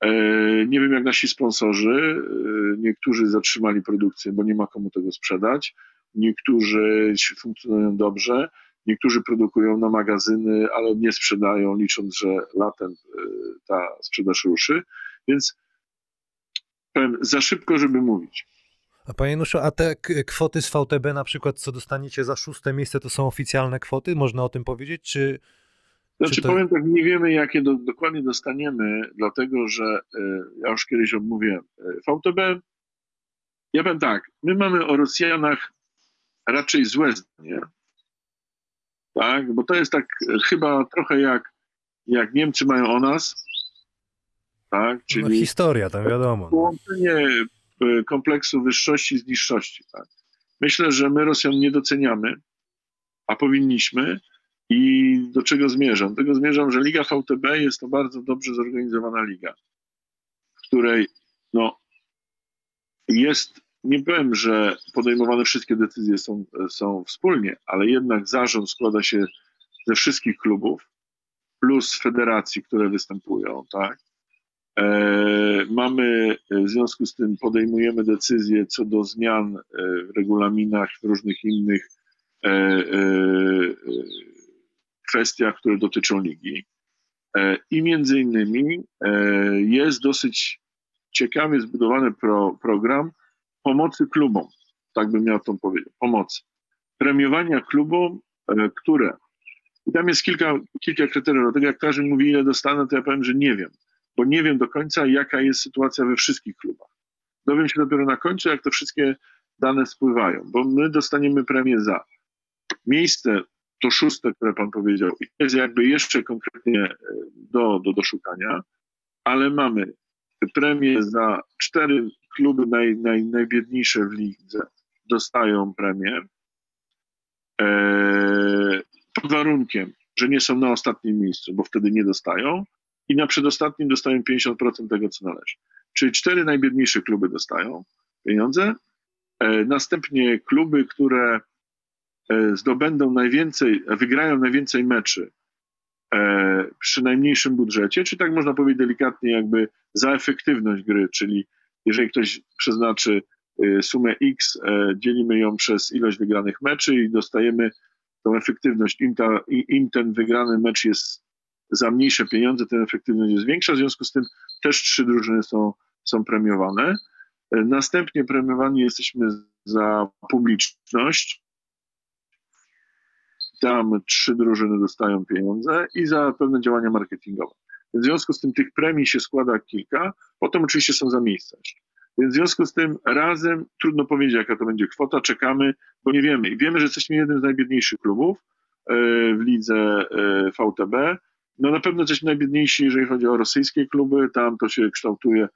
E, Nie wiem, jak nasi sponsorzy. e, Niektórzy zatrzymali produkcję, bo nie ma komu tego sprzedać. Niektórzy funkcjonują dobrze. Niektórzy produkują na magazyny, ale nie sprzedają, licząc, że latem e, ta sprzedaż ruszy. Więc powiem, za szybko, żeby mówić. A panie Nuszu, a te kwoty z VTB na przykład, co dostaniecie za szóste miejsce, to są oficjalne kwoty? Można o tym powiedzieć, czy... Znaczy Czy to- powiem tak, nie wiemy jakie do, dokładnie dostaniemy, dlatego że e, ja już kiedyś odmówiłem. E, VTB, ja powiem tak, my mamy o Rosjanach raczej złe zdanie, tak, bo to jest tak e, chyba trochę jak, jak Niemcy mają o nas, tak, No, czyli historia, tam wiadomo. No. połączenie kompleksu wyższości z niższości. Tak? Myślę, że my Rosjan nie doceniamy, a powinniśmy. I do czego zmierzam? Do tego zmierzam, że Liga VTB jest to bardzo dobrze zorganizowana liga, w której no, jest, nie powiem, że podejmowane wszystkie decyzje są, są wspólnie, ale jednak zarząd składa się ze wszystkich klubów, plus federacji, które występują, tak? E, mamy, e, w związku z tym podejmujemy decyzje co do zmian e, w regulaminach, w różnych innych kwestiach, które dotyczą ligi. I między innymi jest dosyć ciekawie zbudowany pro, program pomocy klubom, tak bym miał to powiedzieć, pomocy. Premiowania klubom, które. I tam jest kilka, kilka kryteriów. Dlatego jak każdy mówi, ile dostanę, to ja powiem, że nie wiem bo nie wiem do końca, jaka jest sytuacja we wszystkich klubach. Dowiem się dopiero na końcu, jak te wszystkie dane spływają, bo my dostaniemy premię za miejsce, to szóste, które pan powiedział, i jest jakby jeszcze konkretnie e, do, do, do szukania, ale mamy premię za cztery kluby naj, naj, najbiedniejsze w lidze, dostają premię e, pod warunkiem, że nie są na ostatnim miejscu, bo wtedy nie dostają, i na przedostatnim dostają 50% tego, co należy. Czyli cztery najbiedniejsze kluby dostają pieniądze. E, następnie kluby, które e, zdobędą najwięcej, wygrają najwięcej meczy e, przy najmniejszym budżecie, czy tak można powiedzieć delikatnie, jakby za efektywność gry, czyli jeżeli ktoś przeznaczy sumę X, dzielimy ją przez ilość wygranych meczy i dostajemy tą efektywność. Im, ta, im ten wygrany mecz jest za mniejsze pieniądze, ten efektywność jest większa, w związku z tym też trzy drużyny są, są premiowane. E, Następnie premiowani jesteśmy za publiczność. Tam trzy drużyny dostają pieniądze i za pewne działania marketingowe. W związku z tym tych premii się składa kilka, potem oczywiście są za miejsca. Więc w związku z tym razem trudno powiedzieć, jaka to będzie kwota, czekamy, bo nie wiemy. Wiemy, że jesteśmy jednym z najbiedniejszych klubów e, w lidze e, VTB. No na pewno jesteśmy najbiedniejsi, jeżeli chodzi o rosyjskie kluby. Tam to się kształtuje.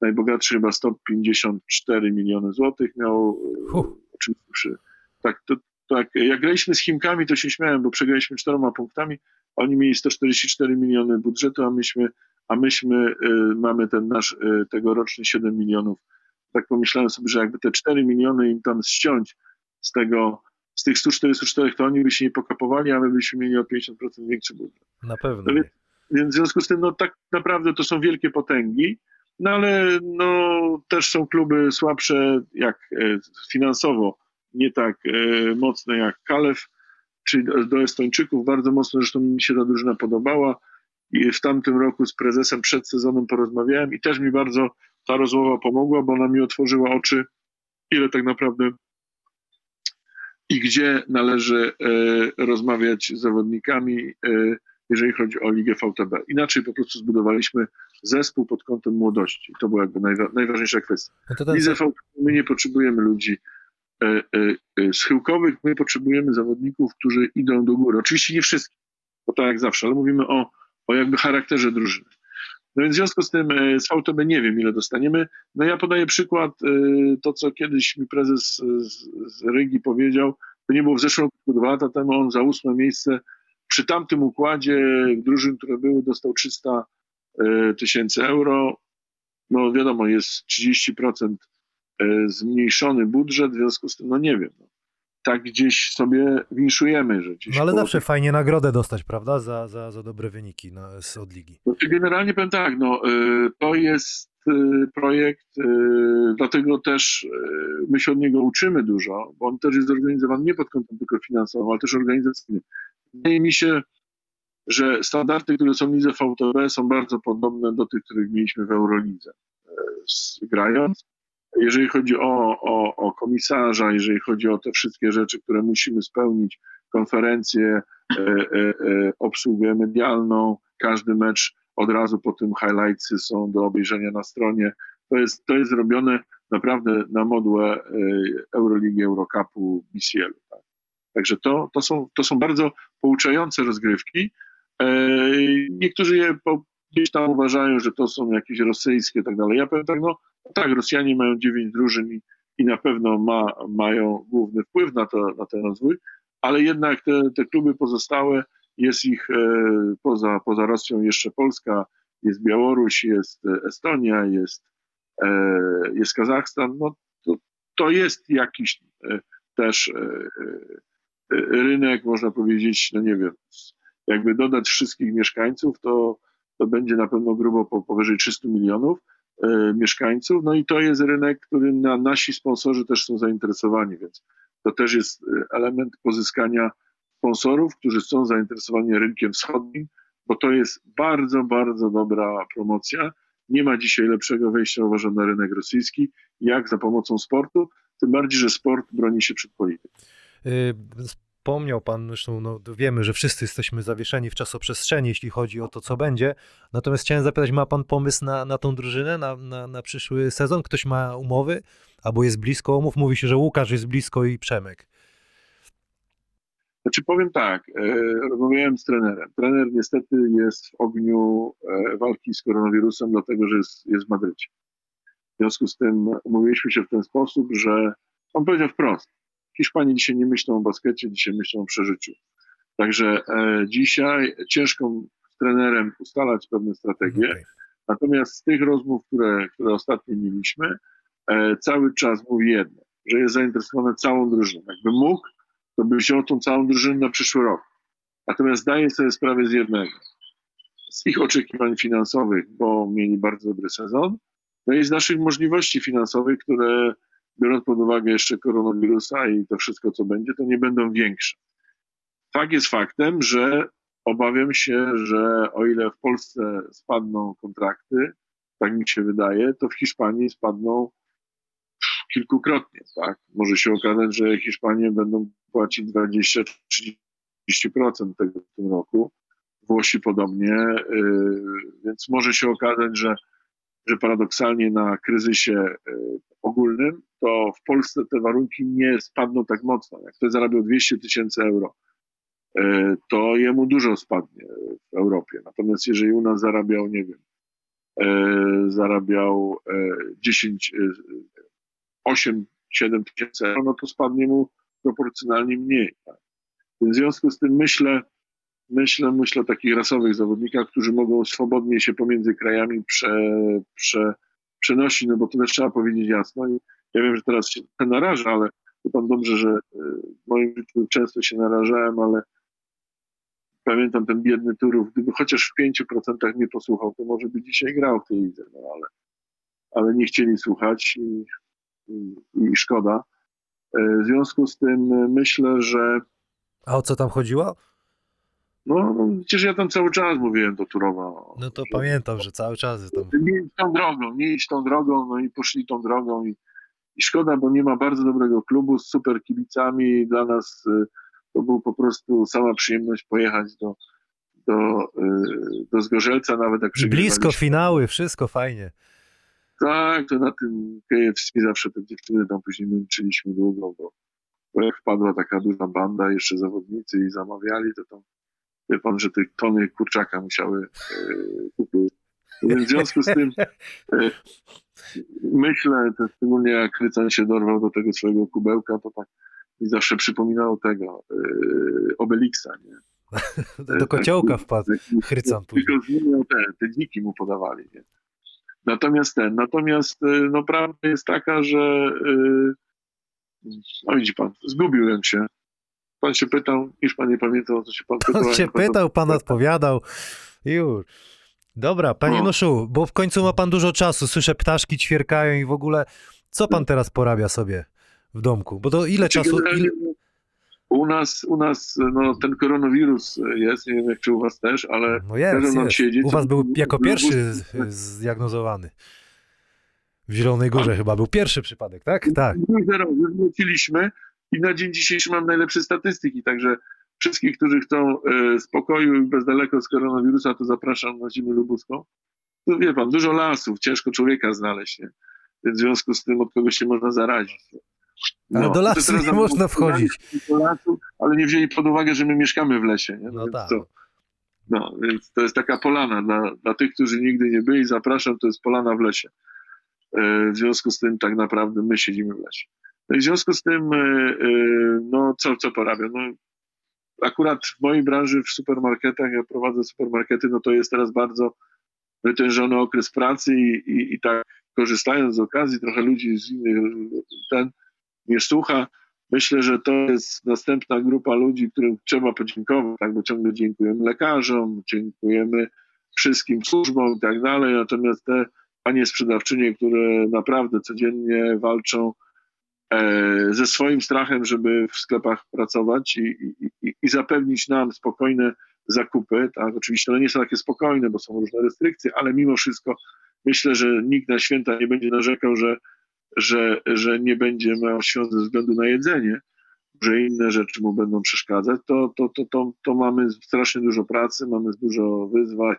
Najbogatszy chyba 154 miliony złotych miał. e, Huh. Oczywiście przy, tak, to, tak, jak graliśmy z Chimkami, to się śmiałem, bo przegraliśmy czteroma punktami. Oni mieli 144 miliony budżetu, a myśmy, a myśmy y, mamy ten nasz y, tegoroczny 7 milionów. Tak pomyślałem sobie, że jakby te 4 miliony im tam ściąć z tego, z tych 144, to oni by się nie pokapowali, a my byśmy mieli o 50% większy budżet. Na pewno. No więc- Więc w związku z tym, no tak naprawdę to są wielkie potęgi, no ale no, też są kluby słabsze jak e, finansowo, nie tak e, mocne jak Kalew, czyli do, do Estończyków, bardzo mocno, zresztą mi się ta drużyna podobała i w tamtym roku z prezesem przed sezonem porozmawiałem i też mi bardzo ta rozmowa pomogła, bo ona mi otworzyła oczy, ile tak naprawdę i gdzie należy e, rozmawiać z zawodnikami, e, jeżeli chodzi o Ligę VTB. Inaczej po prostu zbudowaliśmy zespół pod kątem młodości. To była jakby najwa- najważniejsza kwestia. No ten, Lidze VTB my nie potrzebujemy ludzi e, schyłkowych, my potrzebujemy zawodników, którzy idą do góry. Oczywiście nie wszystkich, bo tak jak zawsze, ale mówimy o, o jakby charakterze drużyny. No więc w związku z tym e, z VTB nie wiem, ile dostaniemy. No ja podaję przykład, e, to co kiedyś mi prezes z, z Rygi powiedział, to nie było w zeszłym roku, dwa lata temu, on za ósme miejsce przy tamtym układzie drużyn, które były, dostał 300 e, tysięcy euro. No wiadomo, jest 30% e, zmniejszony budżet, w związku z tym, no nie wiem. No. Tak gdzieś sobie winszujemy, że gdzieś no ale koło zawsze fajnie nagrodę dostać, prawda? Za, za, za dobre wyniki na, z, od ligi. Znaczy, Generalnie powiem tak, no, y, to jest y, projekt, y, dlatego też my się od niego uczymy dużo, bo on też jest zorganizowany nie pod kątem tylko finansowym, ale też organizacyjnym. Wydaje mi się, że standardy, które są w lidze VTB są bardzo podobne do tych, których mieliśmy w Eurolidze grając. Jeżeli chodzi o, o, o komisarza, jeżeli chodzi o te wszystkie rzeczy, które musimy spełnić, konferencje, e, e, e, obsługę medialną, każdy mecz od razu po tym highlightsy są do obejrzenia na stronie. To jest, to jest zrobione naprawdę na modłę e, Euroligi, Eurocupu, BCL. Tak. Także to, to, są, to są bardzo pouczające rozgrywki. E, Niektórzy je po, gdzieś tam uważają, że to są jakieś rosyjskie i tak dalej. Ja powiem tak, no tak, Rosjanie mają dziewięć drużyn i, i na pewno ma, mają główny wpływ na, to, na ten rozwój, ale jednak te, te kluby pozostałe, jest ich e, poza, poza Rosją jeszcze Polska, jest Białoruś, jest Estonia, jest, e, jest Kazachstan, no to, to jest jakiś e, też rynek, można powiedzieć, no nie wiem, jakby dodać wszystkich mieszkańców, to, to będzie na pewno grubo po, powyżej 300 milionów mieszkańców, no i to jest rynek, którym na, nasi sponsorzy też są zainteresowani, więc to też jest e, element pozyskania sponsorów, którzy są zainteresowani rynkiem wschodnim, bo to jest bardzo, bardzo dobra promocja. Nie ma dzisiaj lepszego wejścia, uważam, na rynek rosyjski, jak za pomocą sportu, tym bardziej, że sport broni się przed polityką. Wspomniał pan, zresztą no, wiemy, że wszyscy jesteśmy zawieszeni w czasoprzestrzeni, jeśli chodzi o to, co będzie. Natomiast chciałem zapytać, ma pan pomysł na, na tą drużynę, na, na, na przyszły sezon? Ktoś ma umowy? Albo jest blisko umów? Mówi się, że Łukasz jest blisko i Przemek. Znaczy powiem tak, e, rozmawiałem z trenerem. Trener niestety jest w ogniu e, walki z koronawirusem, dlatego że jest, jest w Madrycie. W związku z tym umówiliśmy się w ten sposób, że on powiedział wprost, Hiszpanie dzisiaj nie myślą o baskecie, dzisiaj myślą o przeżyciu. Także e, dzisiaj ciężko z trenerem ustalać pewne strategie, Okej. Natomiast z tych rozmów, które, które ostatnio mieliśmy, e, cały czas mówi jedno, że jest zainteresowany całą drużyną. Jakby mógł, to by wziął tą całą drużynę na przyszły rok. Natomiast zdaje sobie sprawę z jednego. Z ich oczekiwań finansowych, bo mieli bardzo dobry sezon, no i z naszych możliwości finansowych, które biorąc pod uwagę jeszcze koronawirusa i to wszystko, co będzie, to nie będą większe. Fakt jest faktem, że obawiam się, że o ile w Polsce spadną kontrakty, tak mi się wydaje, to w Hiszpanii spadną kilkukrotnie. Tak? Może się okazać, że Hiszpanie będą płacić 20-30% tego w tym roku. Włosi podobnie, yy, więc może się okazać, że, że paradoksalnie na kryzysie yy, ogólnym, to w Polsce te warunki nie spadną tak mocno. Jak ktoś zarabiał 200 tysięcy euro, yy, to jemu dużo spadnie w Europie. Natomiast jeżeli u nas zarabiał, nie wiem, yy, zarabiał yy, 10, yy, 8, 7 tysięcy euro, no to spadnie mu proporcjonalnie mniej. Tak? W związku z tym myślę, myślę, myślę o takich rasowych zawodnikach, którzy mogą swobodnie się pomiędzy krajami prze, prze, przenosić, no bo to też trzeba powiedzieć jasno. Ja wiem, że teraz się narażę, ale wie pan dobrze, że y, w moim życiu często się narażałem, ale pamiętam ten biedny Turów, gdyby chociaż w 5% mnie posłuchał, to może by dzisiaj grał w tej lidze, no ale, ale nie chcieli słuchać i, i, i szkoda. E, W związku z tym e, myślę, że A o co tam chodziło? No, no przecież ja tam cały czas mówiłem do Turowa. No to że- pamiętam, że cały czas tam... Nie idź tą drogą, nie idź tą drogą, no i poszli tą drogą i, i szkoda, bo nie ma bardzo dobrego klubu z super kibicami. Dla nas y, to był po prostu sama przyjemność pojechać do, do, y, do Zgorzelca, nawet jak I blisko finały, wszystko fajnie. Tak, to na tym KFC zawsze te dziewczyny tam później męczyliśmy długo, bo, bo jak wpadła taka duża banda, jeszcze zawodnicy i zamawiali, to tam wie pan, że te tony kurczaka musiały e, kupić. Więc w związku z tym e, myślę, to szczególnie jak Rycan się dorwał do tego swojego kubełka, to tak mi zawsze przypominało tego e, Obelixa, nie? Do kociołka wpadł. Chrycan później. Tylko zmieniał te, te dziki mu podawali. Nie? Natomiast ten, natomiast no prawda jest taka, że no widzi pan, zgubiłem się. Pan się pytał, iż pan nie pamiętał, o co się pan pytał. Pan a się pytał, pan odpowiadał. Już. Dobra, panie No. Nuszu, bo w końcu ma pan dużo czasu, słyszę ptaszki ćwierkają i w ogóle, co pan teraz porabia sobie w domku? Bo to ile Znaczy, czasu, ile, U nas, u nas no, ten koronawirus jest, nie wiem jak czy u was też, ale no jest, każą nam U was był jako był- pierwszy zdiagnozowany. W Zielonej Górze chyba był pierwszy przypadek, tak? Tak. Razy wróciliśmy i na dzień dzisiejszy mam najlepsze statystyki, także wszystkich, którzy chcą e, spokoju i bez daleko z koronawirusa, to zapraszam na Ziemię Lubuską. Tu wie pan, dużo lasów, ciężko człowieka znaleźć, nie? W związku z tym od kogoś się można zarazić. Ale do lasu nie można wchodzić. Do lasu, ale nie wzięli pod uwagę, że my mieszkamy w lesie, nie? No więc tak. to, no, więc to jest taka polana dla, dla tych, którzy nigdy nie byli. Zapraszam, to jest polana w lesie. E, W związku z tym tak naprawdę my siedzimy w lesie. W związku z tym, e, e, no co, co porabiam? No, akurat w mojej branży, w supermarketach, ja prowadzę supermarkety, no to jest teraz bardzo wytężony okres pracy i, i, i tak korzystając z okazji, trochę ludzi z innych ten nie słucha. Myślę, że to jest następna grupa ludzi, którym trzeba podziękować, tak, bo ciągle dziękujemy lekarzom, dziękujemy wszystkim służbom i tak dalej, natomiast te panie sprzedawczynie, które naprawdę codziennie walczą ze swoim strachem, żeby w sklepach pracować i, i, i, zapewnić nam spokojne zakupy, tak, oczywiście one nie są takie spokojne, bo są różne restrykcje, ale mimo wszystko myślę, że nikt na święta nie będzie narzekał, że że, że nie będzie miał świąt ze względu na jedzenie, że inne rzeczy mu będą przeszkadzać, to, to, to, to, to mamy strasznie dużo pracy, mamy dużo wyzwań.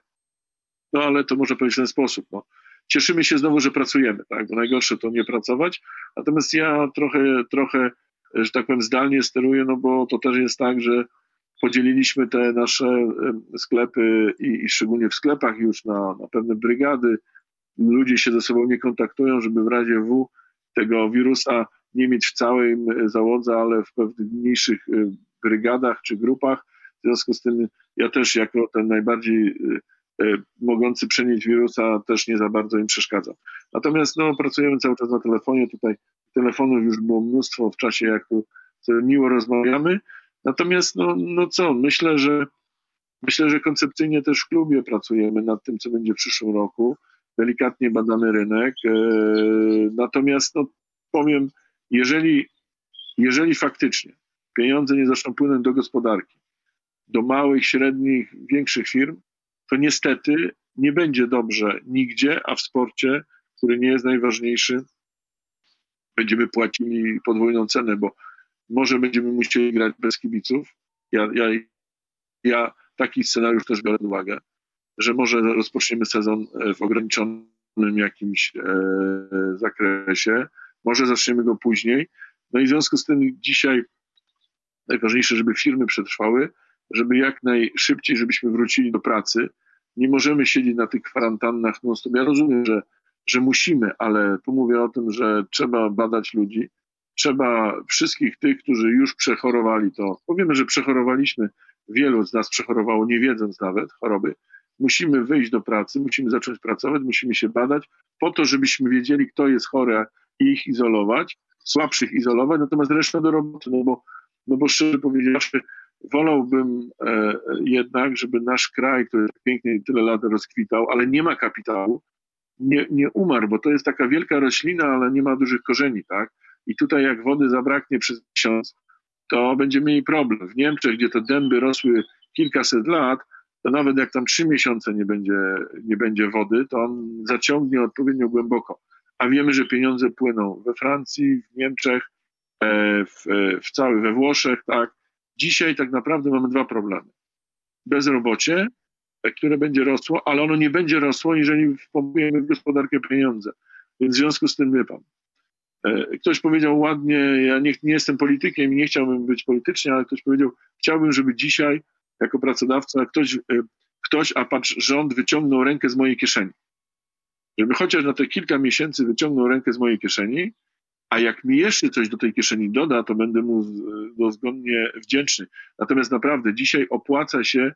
No ale to można powiedzieć w ten sposób. No. Cieszymy się znowu, że pracujemy, tak? bo najgorsze to nie pracować. Natomiast ja trochę, trochę, że tak powiem, zdalnie steruję, no bo to też jest tak, że podzieliliśmy te nasze sklepy i, i szczególnie w sklepach już na, na pewne brygady. Ludzie się ze sobą nie kontaktują, żeby w razie W tego wirusa nie mieć w całej załodze, ale w pewnych mniejszych y, brygadach czy grupach. W związku z tym ja też jako ten najbardziej y, mogący przenieść wirusa też nie za bardzo im przeszkadzam. Natomiast no, pracujemy cały czas na telefonie. Tutaj telefonów już było mnóstwo w czasie, jak tu miło rozmawiamy. Natomiast no, no co, myślę, że myślę, że koncepcyjnie też w klubie pracujemy nad tym, co będzie w przyszłym roku delikatnie badamy rynek. e, Natomiast no, powiem, jeżeli, jeżeli faktycznie pieniądze nie zaczną płynąć do gospodarki, do małych, średnich, większych firm, to niestety nie będzie dobrze nigdzie, a w sporcie, który nie jest najważniejszy, będziemy płacili podwójną cenę, bo może będziemy musieli grać bez kibiców. Ja, ja, ja taki scenariusz też biorę pod uwagę że może rozpoczniemy sezon e, w ograniczonym jakimś e, zakresie, może zaczniemy go później. No i w związku z tym dzisiaj najważniejsze, żeby firmy przetrwały, żeby jak najszybciej, żebyśmy wrócili do pracy. Nie możemy siedzieć na tych kwarantannach non stop. Ja rozumiem, że, że musimy, ale tu mówię o tym, że trzeba badać ludzi. Trzeba wszystkich tych, którzy już przechorowali to, powiemy, że przechorowaliśmy, wielu z nas przechorowało, nie wiedząc nawet choroby, musimy wyjść do pracy, musimy zacząć pracować, musimy się badać, po to, żebyśmy wiedzieli, kto jest chory i ich izolować, słabszych izolować, natomiast reszta do roboty, no bo, no bo szczerze powiedziawszy, wolałbym e, jednak, żeby nasz kraj, który tak pięknie tyle lat rozkwitał, ale nie ma kapitału, nie, nie umarł, bo to jest taka wielka roślina, ale nie ma dużych korzeni, tak? I tutaj jak wody zabraknie przez miesiąc, to będziemy mieli problem. W Niemczech, gdzie te dęby rosły kilkaset lat, to nawet jak tam trzy miesiące nie będzie, nie będzie wody, to on zaciągnie odpowiednio głęboko. A wiemy, że pieniądze płyną we Francji, w Niemczech, e, w, e, w we Włoszech, tak. Dzisiaj tak naprawdę mamy dwa problemy. bezrobocie, które będzie rosło, ale ono nie będzie rosło, jeżeli wpompujemy w gospodarkę pieniądze. Więc w związku z tym, wie pan, e, ktoś powiedział ładnie, ja nie, nie jestem politykiem i nie chciałbym być politycznie, ale ktoś powiedział, chciałbym, żeby dzisiaj jako pracodawca ktoś, e, ktoś, a patrz, rząd wyciągnął rękę z mojej kieszeni. Żeby chociaż na te kilka miesięcy wyciągnął rękę z mojej kieszeni, a jak mi jeszcze coś do tej kieszeni doda, to będę mu dozgonnie wdzięczny. Natomiast naprawdę dzisiaj opłaca się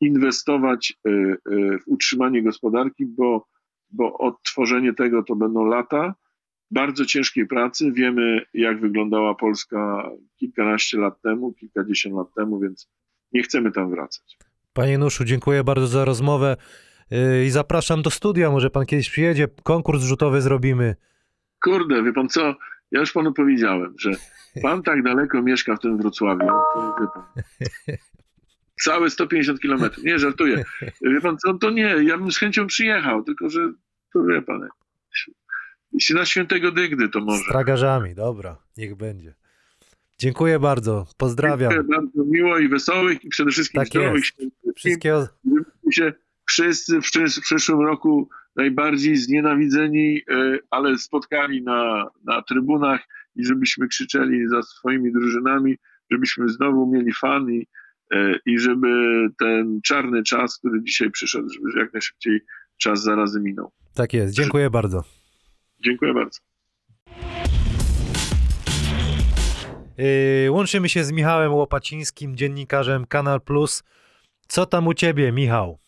inwestować e, e, w utrzymanie gospodarki, bo, bo odtworzenie tego to będą lata bardzo ciężkiej pracy. Wiemy, jak wyglądała Polska kilkanaście lat temu, kilkadziesiąt lat temu, więc nie chcemy tam wracać. Panie Nuszu, dziękuję bardzo za rozmowę i zapraszam do studia. Może pan kiedyś przyjedzie, konkurs rzutowy zrobimy. Kurde, wie pan co? Ja już panu powiedziałem, że pan tak daleko mieszka w tym Wrocławiu, to wie pan. Całe 150 kilometrów. Nie, żartuję. Wie pan co? To nie, ja bym z chęcią przyjechał, tylko że to wie pan. Jeśli na świętego dygdy, to Z może. tragarzami, dobra, niech będzie. Dziękuję bardzo, pozdrawiam. Dziękuję bardzo miło i wesołych i przede wszystkim Tak zdrowych. Wszystkiego, się wszyscy w przyszłym roku najbardziej znienawidzeni, e, ale spotkali na, na trybunach i żebyśmy krzyczeli za swoimi drużynami, żebyśmy znowu mieli fan i, e, i żeby ten czarny czas, który dzisiaj przyszedł, żeby jak najszybciej czas zarazy minął. tak jest, dziękuję bardzo. Dziękuję bardzo. Yy, łączymy się z Michałem Łopacińskim, dziennikarzem Kanal Plus. Co tam u ciebie, Michał?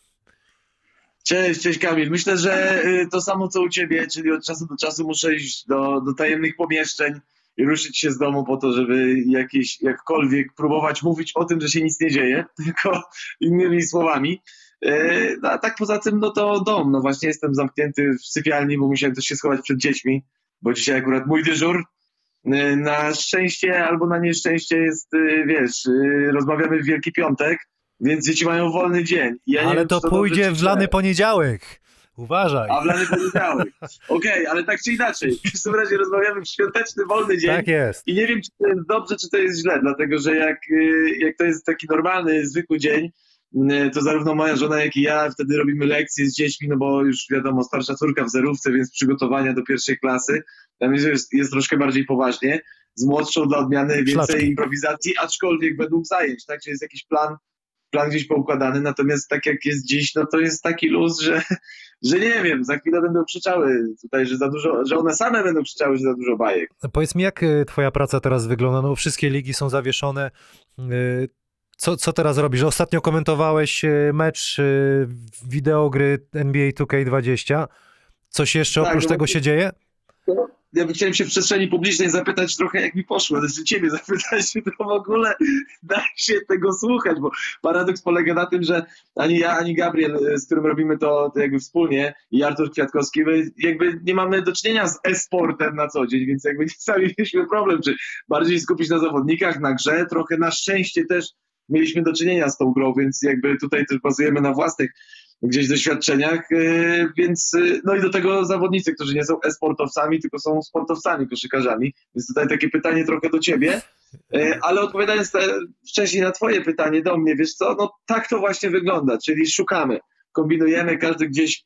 Cześć, cześć Kamil. Myślę, że y, to samo co u ciebie, czyli od czasu do czasu muszę iść do, do tajemnych pomieszczeń i ruszyć się z domu po to, żeby jakieś, jakkolwiek próbować mówić o tym, że się nic nie dzieje, tylko innymi słowami. Y, no, a tak poza tym, no to dom. No właśnie jestem zamknięty w sypialni, bo musiałem też się schować przed dziećmi, bo dzisiaj akurat mój dyżur. Y, Na szczęście albo na nieszczęście jest, y, wiesz, y, rozmawiamy w Wielki Piątek, więc dzieci mają wolny dzień. Ja Ale wiem, to czy pójdzie czy w lany poniedziałek. Uważaj. A w lany poniedziałek. Okej, ale tak czy inaczej. W każdym razie rozmawiamy w świąteczny, wolny dzień. Tak jest. I nie wiem, czy to jest dobrze, czy to jest źle, dlatego że jak, y, jak to jest taki normalny, zwykły dzień, y, to zarówno moja żona, jak i ja wtedy robimy lekcje z dziećmi, no bo już wiadomo, starsza córka w zerówce, więc przygotowania do pierwszej klasy. Tam jest, jest, troszkę bardziej poważnie. Z młodszą dla odmiany więcej Szlaczki. improwizacji, aczkolwiek według zajęć, tak? Czyli jest jakiś plan, plan gdzieś poukładany, natomiast tak jak jest dziś, no to jest taki luz, że, że nie wiem, za chwilę będą krzyczały tutaj, że za dużo, że one same będą krzyczały, że za dużo bajek. Powiedz mi, jak y, twoja praca teraz wygląda? No, wszystkie ligi są zawieszone. Y, Co, co teraz robisz? Ostatnio komentowałeś y, mecz wideogry NBA 2K20. Coś jeszcze Tak, oprócz no tego się dzieje? Ja bym chciałem się w przestrzeni publicznej zapytać trochę, jak mi poszło, znaczy ciebie zapytać, czy to w ogóle da się tego słuchać, bo paradoks polega na tym, że ani ja, ani Gabriel, e, z którym robimy to, to jakby wspólnie, i Artur Kwiatkowski, my jakby nie mamy do czynienia z e-sportem na co dzień, więc jakby sami mieliśmy problem, czy bardziej skupić na zawodnikach, na grze, trochę na szczęście też mieliśmy do czynienia z tą grą, więc jakby tutaj też bazujemy na własnych gdzieś doświadczeniach, yy, więc yy, no i do tego zawodnicy, którzy nie są e-sportowcami, tylko są sportowcami, koszykarzami, więc tutaj takie pytanie trochę do ciebie, Yy, ale odpowiadając wcześniej na twoje pytanie do mnie, wiesz co, no tak to właśnie wygląda, czyli szukamy, kombinujemy, każdy gdzieś,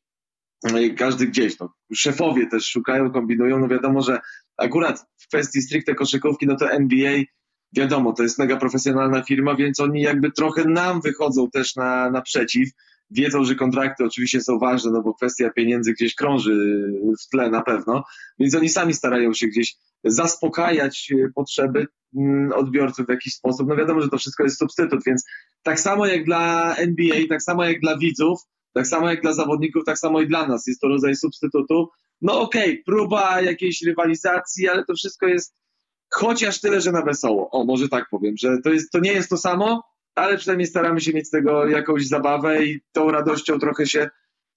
yy, każdy gdzieś, no szefowie też szukają, kombinują, no wiadomo, że akurat w kwestii stricte koszykówki, no to NBA wiadomo, to jest mega profesjonalna firma, więc oni jakby trochę nam wychodzą też na, naprzeciw, wiedzą, że kontrakty oczywiście są ważne, no bo kwestia pieniędzy gdzieś krąży w tle na pewno, więc oni sami starają się gdzieś zaspokajać e, potrzeby mm, odbiorców w jakiś sposób. No wiadomo, że to wszystko jest substytut, więc tak samo jak dla NBA, tak samo jak dla widzów, tak samo jak dla zawodników, tak samo i dla nas jest to rodzaj substytutu. No okej, próba jakiejś rywalizacji, ale to wszystko jest chociaż tyle, że na wesoło. O, może tak powiem, że to, jest, to nie jest to samo, ale przynajmniej staramy się mieć z tego jakąś zabawę i tą radością trochę się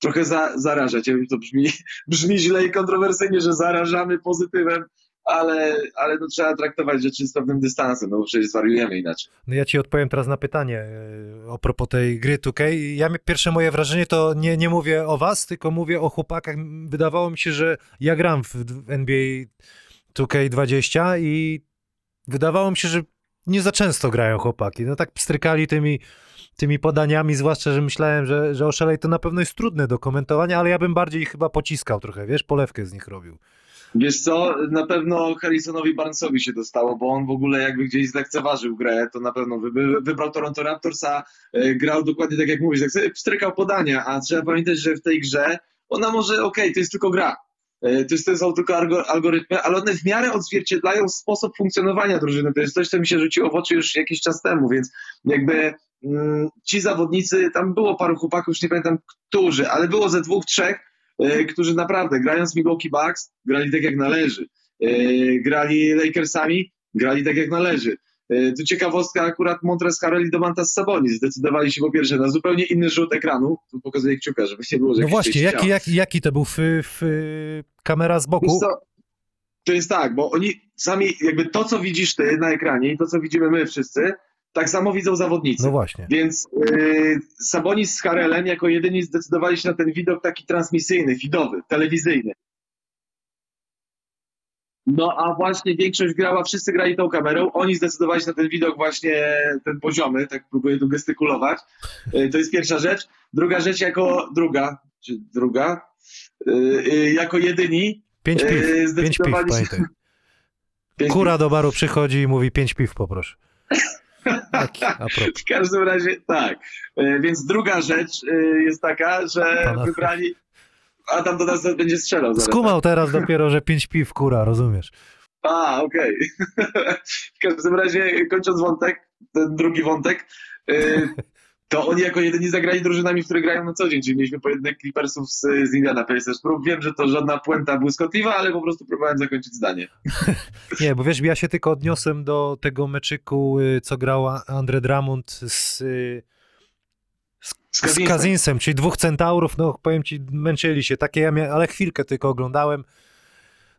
trochę za, zarażać. Ja wiem, to brzmi, brzmi źle i kontrowersyjnie, że zarażamy pozytywem, ale, ale no, trzeba traktować rzeczy z pewnym dystansem, no bo przecież zwariujemy inaczej. No ja ci odpowiem teraz na pytanie e, a propos tej gry 2K. Ja, pierwsze moje wrażenie to nie, nie mówię o was, tylko mówię o chłopakach. Wydawało mi się, że ja gram w NBA 2K20 i wydawało mi się, że nie za często grają chłopaki. No tak pstrykali tymi tymi podaniami, zwłaszcza, że myślałem, że, że oszalej to na pewno jest trudne do komentowania, ale ja bym bardziej chyba pociskał trochę, wiesz, polewkę z nich robił. Wiesz co, na pewno Harrisonowi Barnesowi się dostało, bo on w ogóle jakby gdzieś zlekceważył grę, to na pewno wy, wybrał Toronto Raptors, a e, grał dokładnie tak jak mówisz, tak sobie pstrykał podania, a trzeba pamiętać, że w tej grze ona może, okej, to jest tylko gra, to, jest, to są tylko algo- algorytmy, ale one w miarę odzwierciedlają sposób funkcjonowania drużyny, to jest coś, co mi się rzuciło w oczy już jakiś czas temu, więc jakby mm, ci zawodnicy, tam było paru chłopaków, już nie pamiętam którzy, ale było ze dwóch, trzech, e, którzy naprawdę grając Milwaukee Bucks, grali tak jak należy. E, grali Lakersami, grali tak jak należy. E, Tu ciekawostka, akurat Montrez Harrell i Domantas Sabonis zdecydowali się po pierwsze na zupełnie inny rzut ekranu, tu pokazuję kciuka, żeby nie było, że No właśnie, jaki, jaki, jaki to był f, f, kamera z boku? to jest tak, bo oni sami, jakby to, co widzisz ty na ekranie i to, co widzimy my wszyscy, tak samo widzą zawodnicy. No właśnie. Więc yy, Sabonis z Harelem jako jedyni zdecydowali się na ten widok taki transmisyjny, feedowy, telewizyjny. No a właśnie większość grała, wszyscy grali tą kamerą, oni zdecydowali się na ten widok właśnie, ten poziomy, tak próbuję tu gestykulować. Yy, to jest pierwsza rzecz. Druga rzecz jako, druga, czy druga, yy, yy, jako jedyni Pięć piw, pięć piw, pamiętaj. Pięć Kura do baru przychodzi i mówi pięć piw poproszę. Propos. W każdym razie tak. E, Więc druga rzecz e, jest taka, że Pana- wybrali. A tam do nas będzie strzelał zaraz. Skumał teraz dopiero, że pięć piw kura, rozumiesz? A, okej. w każdym razie, kończąc wątek, ten drugi wątek, e, to oni jako jedyni zagrali drużynami, które grają na co dzień, czyli mieliśmy pojedynek Clippersów z, z Indiana Pacers. Wiem, że to żadna puenta błyskotliwa, ale po prostu próbowałem zakończyć zdanie. Nie, bo wiesz, ja się tylko odniosłem do tego meczyku, y, co grał Andre Drummond z, y, Z z Kazinsem. Czyli dwóch centaurów, no powiem ci, męczyli się. Takie ja mia- ale chwilkę tylko oglądałem.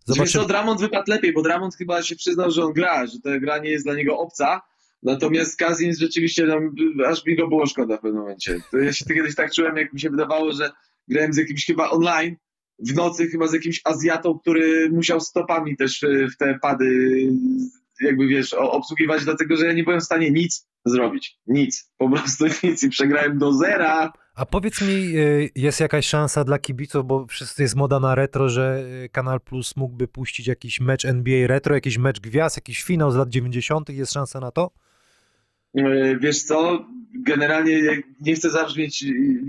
Wiesz Zobaczymy. co, Dramont wypadł lepiej, bo Dramont chyba się przyznał, że on gra, że ta gra nie jest dla niego obca. Natomiast Kazins rzeczywiście tam, aż mi go było szkoda w pewnym momencie. To ja się kiedyś tak czułem, jak mi się wydawało, że grałem z jakimś chyba online, w nocy chyba z jakimś Azjatą, który musiał stopami też w te pady jakby wiesz, obsługiwać, dlatego że ja nie byłem w stanie nic zrobić. Nic. Po prostu nic i przegrałem do zera. A powiedz mi, y, jest jakaś szansa dla kibiców, bo wszyscy jest moda na retro, że y, Kanal Plus mógłby puścić jakiś mecz NBA retro, jakiś mecz gwiazd, jakiś finał z lat 90. Jest szansa na to? E, Wiesz co, generalnie nie chcę zabrzmieć,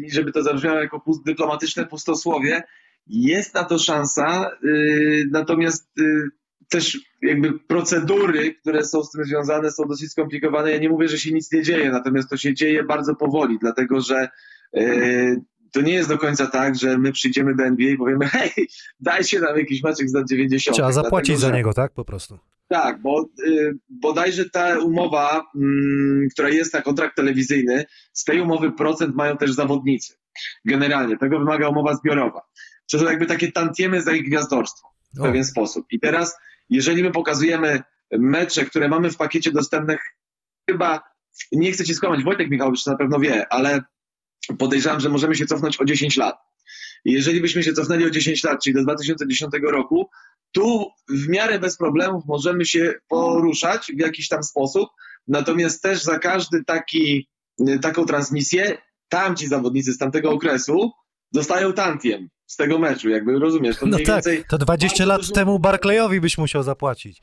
żeby to zabrzmiało jako pust- dyplomatyczne pustosłowie. Jest na to szansa, y, natomiast y, też jakby procedury, które są z tym związane, są dosyć skomplikowane. Ja nie mówię, że się nic nie dzieje, natomiast to się dzieje bardzo powoli, dlatego że y, to nie jest do końca tak, że my przyjdziemy do NBA i powiemy, hej, dajcie nam jakiś meczek z lat 90. Trzeba zapłacić dlatego, za że- niego, tak? Po prostu. tak, bo y, bodajże ta umowa, mm, która jest na kontrakt telewizyjny, z tej umowy procent mają też zawodnicy. Generalnie, tego wymaga umowa zbiorowa. Są jakby takie tantiemy za ich gwiazdorstwo w O, pewien sposób. I teraz, jeżeli my pokazujemy mecze, które mamy w pakiecie dostępnych, chyba, nie chcę ci skłamać, Wojtek Michałowicz na pewno wie, ale podejrzewam, że możemy się cofnąć o 10 lat. Jeżeli byśmy się cofnęli o 10 lat, czyli do 2010 roku, tu w miarę bez problemów możemy się poruszać w jakiś tam sposób, natomiast też za każdy taki, taką transmisję tamci zawodnicy z tamtego okresu dostają tantiem z tego meczu, jakby rozumiesz, to No tak, więcej... to 20 bardzo lat dużo- temu Barclayowi byś musiał zapłacić.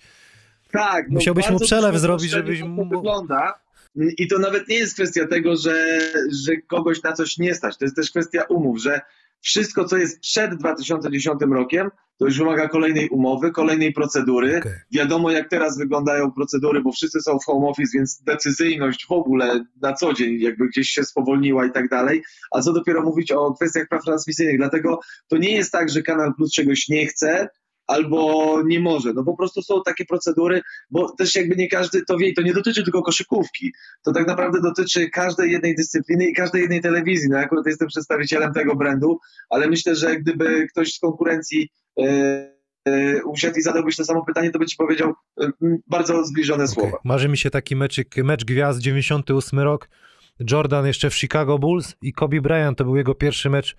Tak, no Musiałbyś mu przelew zrobić, żebyś to mu- wygląda. I to nawet nie jest kwestia tego, że, że kogoś na coś nie stać. To jest też kwestia umów, że wszystko, co jest przed 2010 rokiem, to już wymaga kolejnej umowy, kolejnej procedury. Okej. Wiadomo, jak teraz wyglądają procedury, bo wszyscy są w home office, więc decyzyjność w ogóle na co dzień jakby gdzieś się spowolniła i tak dalej. A co dopiero mówić o kwestiach praw transmisyjnych. Dlatego to nie jest tak, że Kanal Plus czegoś nie chce albo nie może. No po prostu są takie procedury, bo też jakby nie każdy to wie i to nie dotyczy tylko koszykówki. To tak naprawdę dotyczy każdej jednej dyscypliny i każdej jednej telewizji. No ja akurat jestem przedstawicielem tego brandu, ale myślę, że gdyby ktoś z konkurencji e, e, usiadł i zadałbyś to samo pytanie, to by ci powiedział e, bardzo zbliżone Okej. słowa. Marzy mi się taki meczyk, mecz gwiazd, 98 rok. Jordan jeszcze w Chicago Bulls i Kobe Bryant to był jego pierwszy mecz.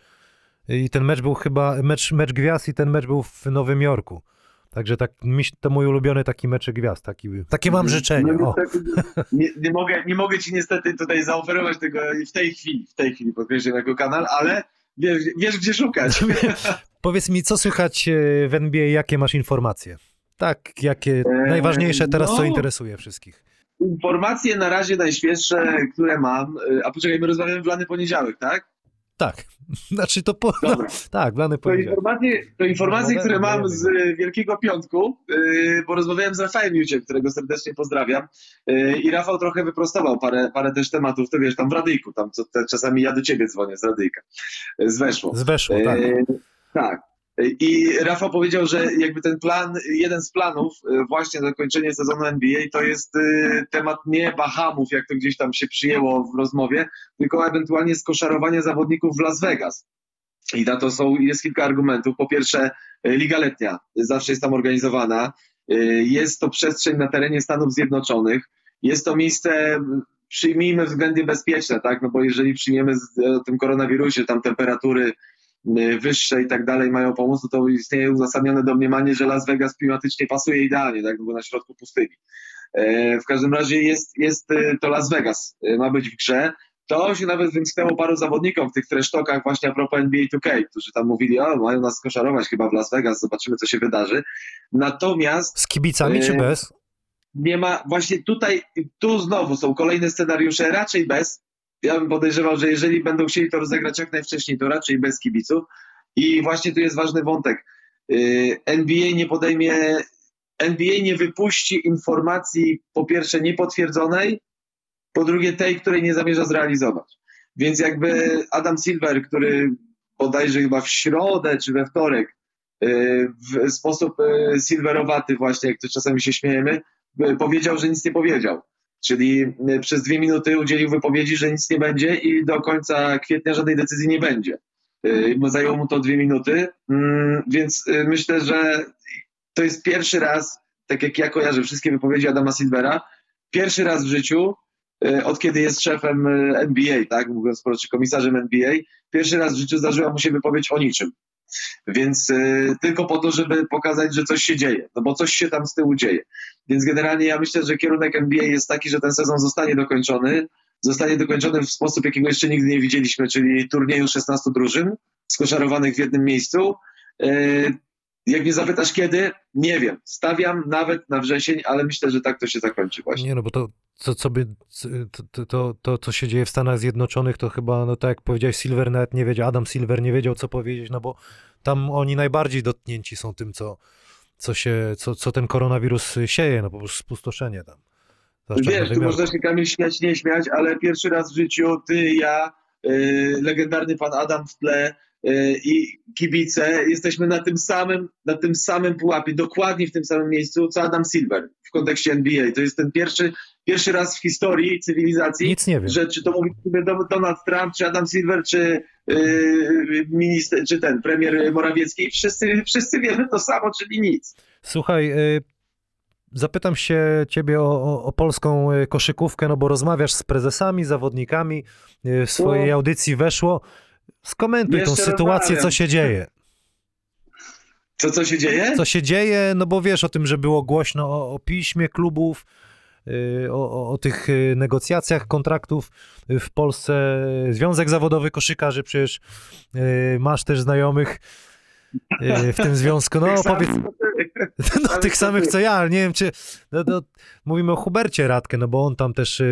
I ten mecz był chyba mecz, mecz gwiazd i ten mecz był w Nowym Jorku. Także tak, to mój ulubiony taki meczek gwiazd. Taki, takie mam życzenie. No, niestety, nie, nie, mogę, nie mogę ci niestety tutaj zaoferować tego w tej chwili, w tej chwili podkreślam jako kanał, ale wiesz, wiesz gdzie szukać. Powiedz mi, co słychać e, w NBA, jakie masz informacje? Tak, jakie Eee, najważniejsze teraz, co no. interesuje wszystkich. Informacje na razie najświeższe, które mam, y, a poczekaj, my rozmawiamy w lany poniedziałek, tak? Tak, znaczy to po, no, tak, blany To informacje, to informacje No, które mam z y, Wielkiego Piątku, y, bo rozmawiałem z Rafałem Juciem, którego serdecznie pozdrawiam y, i Rafał trochę wyprostował parę, parę też tematów, to wiesz, tam w radyjku, tam co, te, czasami ja do ciebie dzwonię z radyjka, z Weszło. Zweszło, tak. E, tak. I Rafał powiedział, że jakby ten plan, jeden z planów, e, właśnie zakończenie sezonu NBA, to jest e, temat nie Bahamów, jak to gdzieś tam się przyjęło w rozmowie, tylko ewentualnie skoszarowanie zawodników w Las Vegas. I na to są, jest kilka argumentów. Po pierwsze, e, Liga Letnia zawsze jest tam organizowana. Jest to przestrzeń na terenie Stanów Zjednoczonych. Jest to miejsce, przyjmijmy względnie bezpieczne, tak? No bo jeżeli przyjmiemy z, o tym koronawirusie, tam temperatury y, wyższe i tak dalej mają pomóc, no to istnieje uzasadnione domniemanie, że Las Vegas klimatycznie pasuje idealnie, tak, bo na środku pustyni. E, W każdym razie jest, jest y, to Las Vegas, y, ma być w grze. To się nawet wymknęło paru zawodnikom w tych tresztokach właśnie a propos NBA 2K, którzy tam mówili, o, mają nas skoszarować chyba w Las Vegas, zobaczymy co się wydarzy. Natomiast Z kibicami czy bez? nie ma, właśnie tutaj, tu znowu są kolejne scenariusze, raczej bez. Ja bym podejrzewał, że jeżeli będą chcieli to rozegrać jak najwcześniej, to raczej bez kibiców. I właśnie tu jest ważny wątek. Yy, NBA nie podejmie, NBA nie wypuści informacji po pierwsze niepotwierdzonej, po drugie tej, której nie zamierza zrealizować. Więc jakby Adam Silver, który bodajże chyba w środę czy we wtorek yy, w sposób yy, silverowaty właśnie, jak to czasami się śmiejemy, powiedział, że nic nie powiedział. Czyli y, przez dwie minuty udzielił wypowiedzi, że nic nie będzie i do końca kwietnia żadnej decyzji nie będzie. Y, Bo zajęło mu to dwie minuty, Mm, więc y, myślę, że to jest pierwszy raz, tak jak ja kojarzę wszystkie wypowiedzi Adama Silvera, pierwszy raz w życiu, od kiedy jest szefem NBA, tak, mówiąc wprost, czy komisarzem NBA, pierwszy raz w życiu zdarzyła mu się wypowiedź o niczym. Więc y, tylko po to, żeby pokazać, że coś się dzieje, no bo coś się tam z tyłu dzieje. Więc generalnie ja myślę, że kierunek NBA jest taki, że ten sezon zostanie dokończony. Zostanie dokończony w sposób, jakiego jeszcze nigdy nie widzieliśmy, czyli turnieju 16 drużyn skoszarowanych w jednym miejscu. Y, Jak mnie zapytasz kiedy, nie wiem. Stawiam nawet na wrzesień, ale myślę, że tak to się zakończy właśnie. Nie no, bo to, co, co by, to, to, to, co się dzieje w Stanach Zjednoczonych, to chyba, no tak jak powiedziałeś, Silver nawet nie wiedział, Adam Silver nie wiedział, co powiedzieć, no bo tam oni najbardziej dotknięci są tym, co, co się, co, co ten koronawirus sieje, no po prostu spustoszenie tam. Wiesz, tu można się Kamil śmiać, nie śmiać, ale pierwszy raz w życiu ty, ja, y, legendarny pan Adam w tle i kibice jesteśmy na tym samym, na tym samym pułapie, dokładnie w tym samym miejscu, co Adam Silver w kontekście NBA. To jest ten pierwszy, pierwszy raz w historii cywilizacji, Nic nie wiem. że czy to mówi Donald Trump, czy Adam Silver, czy y, minister, czy ten premier Morawiecki, wszyscy, wszyscy wiemy to samo, czyli nic. Słuchaj, y, zapytam się ciebie o, o, polską koszykówkę, no bo rozmawiasz z prezesami, zawodnikami, w swojej No. audycji weszło. Skomentuj tą Jeszcze sytuację, co rozmawiam. się dzieje. Co, co się dzieje? Co się dzieje, no bo wiesz o tym, że było głośno o, o piśmie klubów, y, o, o, o tych y, negocjacjach kontraktów w Polsce. Związek Zawodowy Koszykarzy, przecież y, masz też znajomych w tym związku. No Tych powiedz, no, Ale tych samych co ja, ale nie wiem czy. No, no, mówimy o Hubercie Radkę, no bo on tam też y,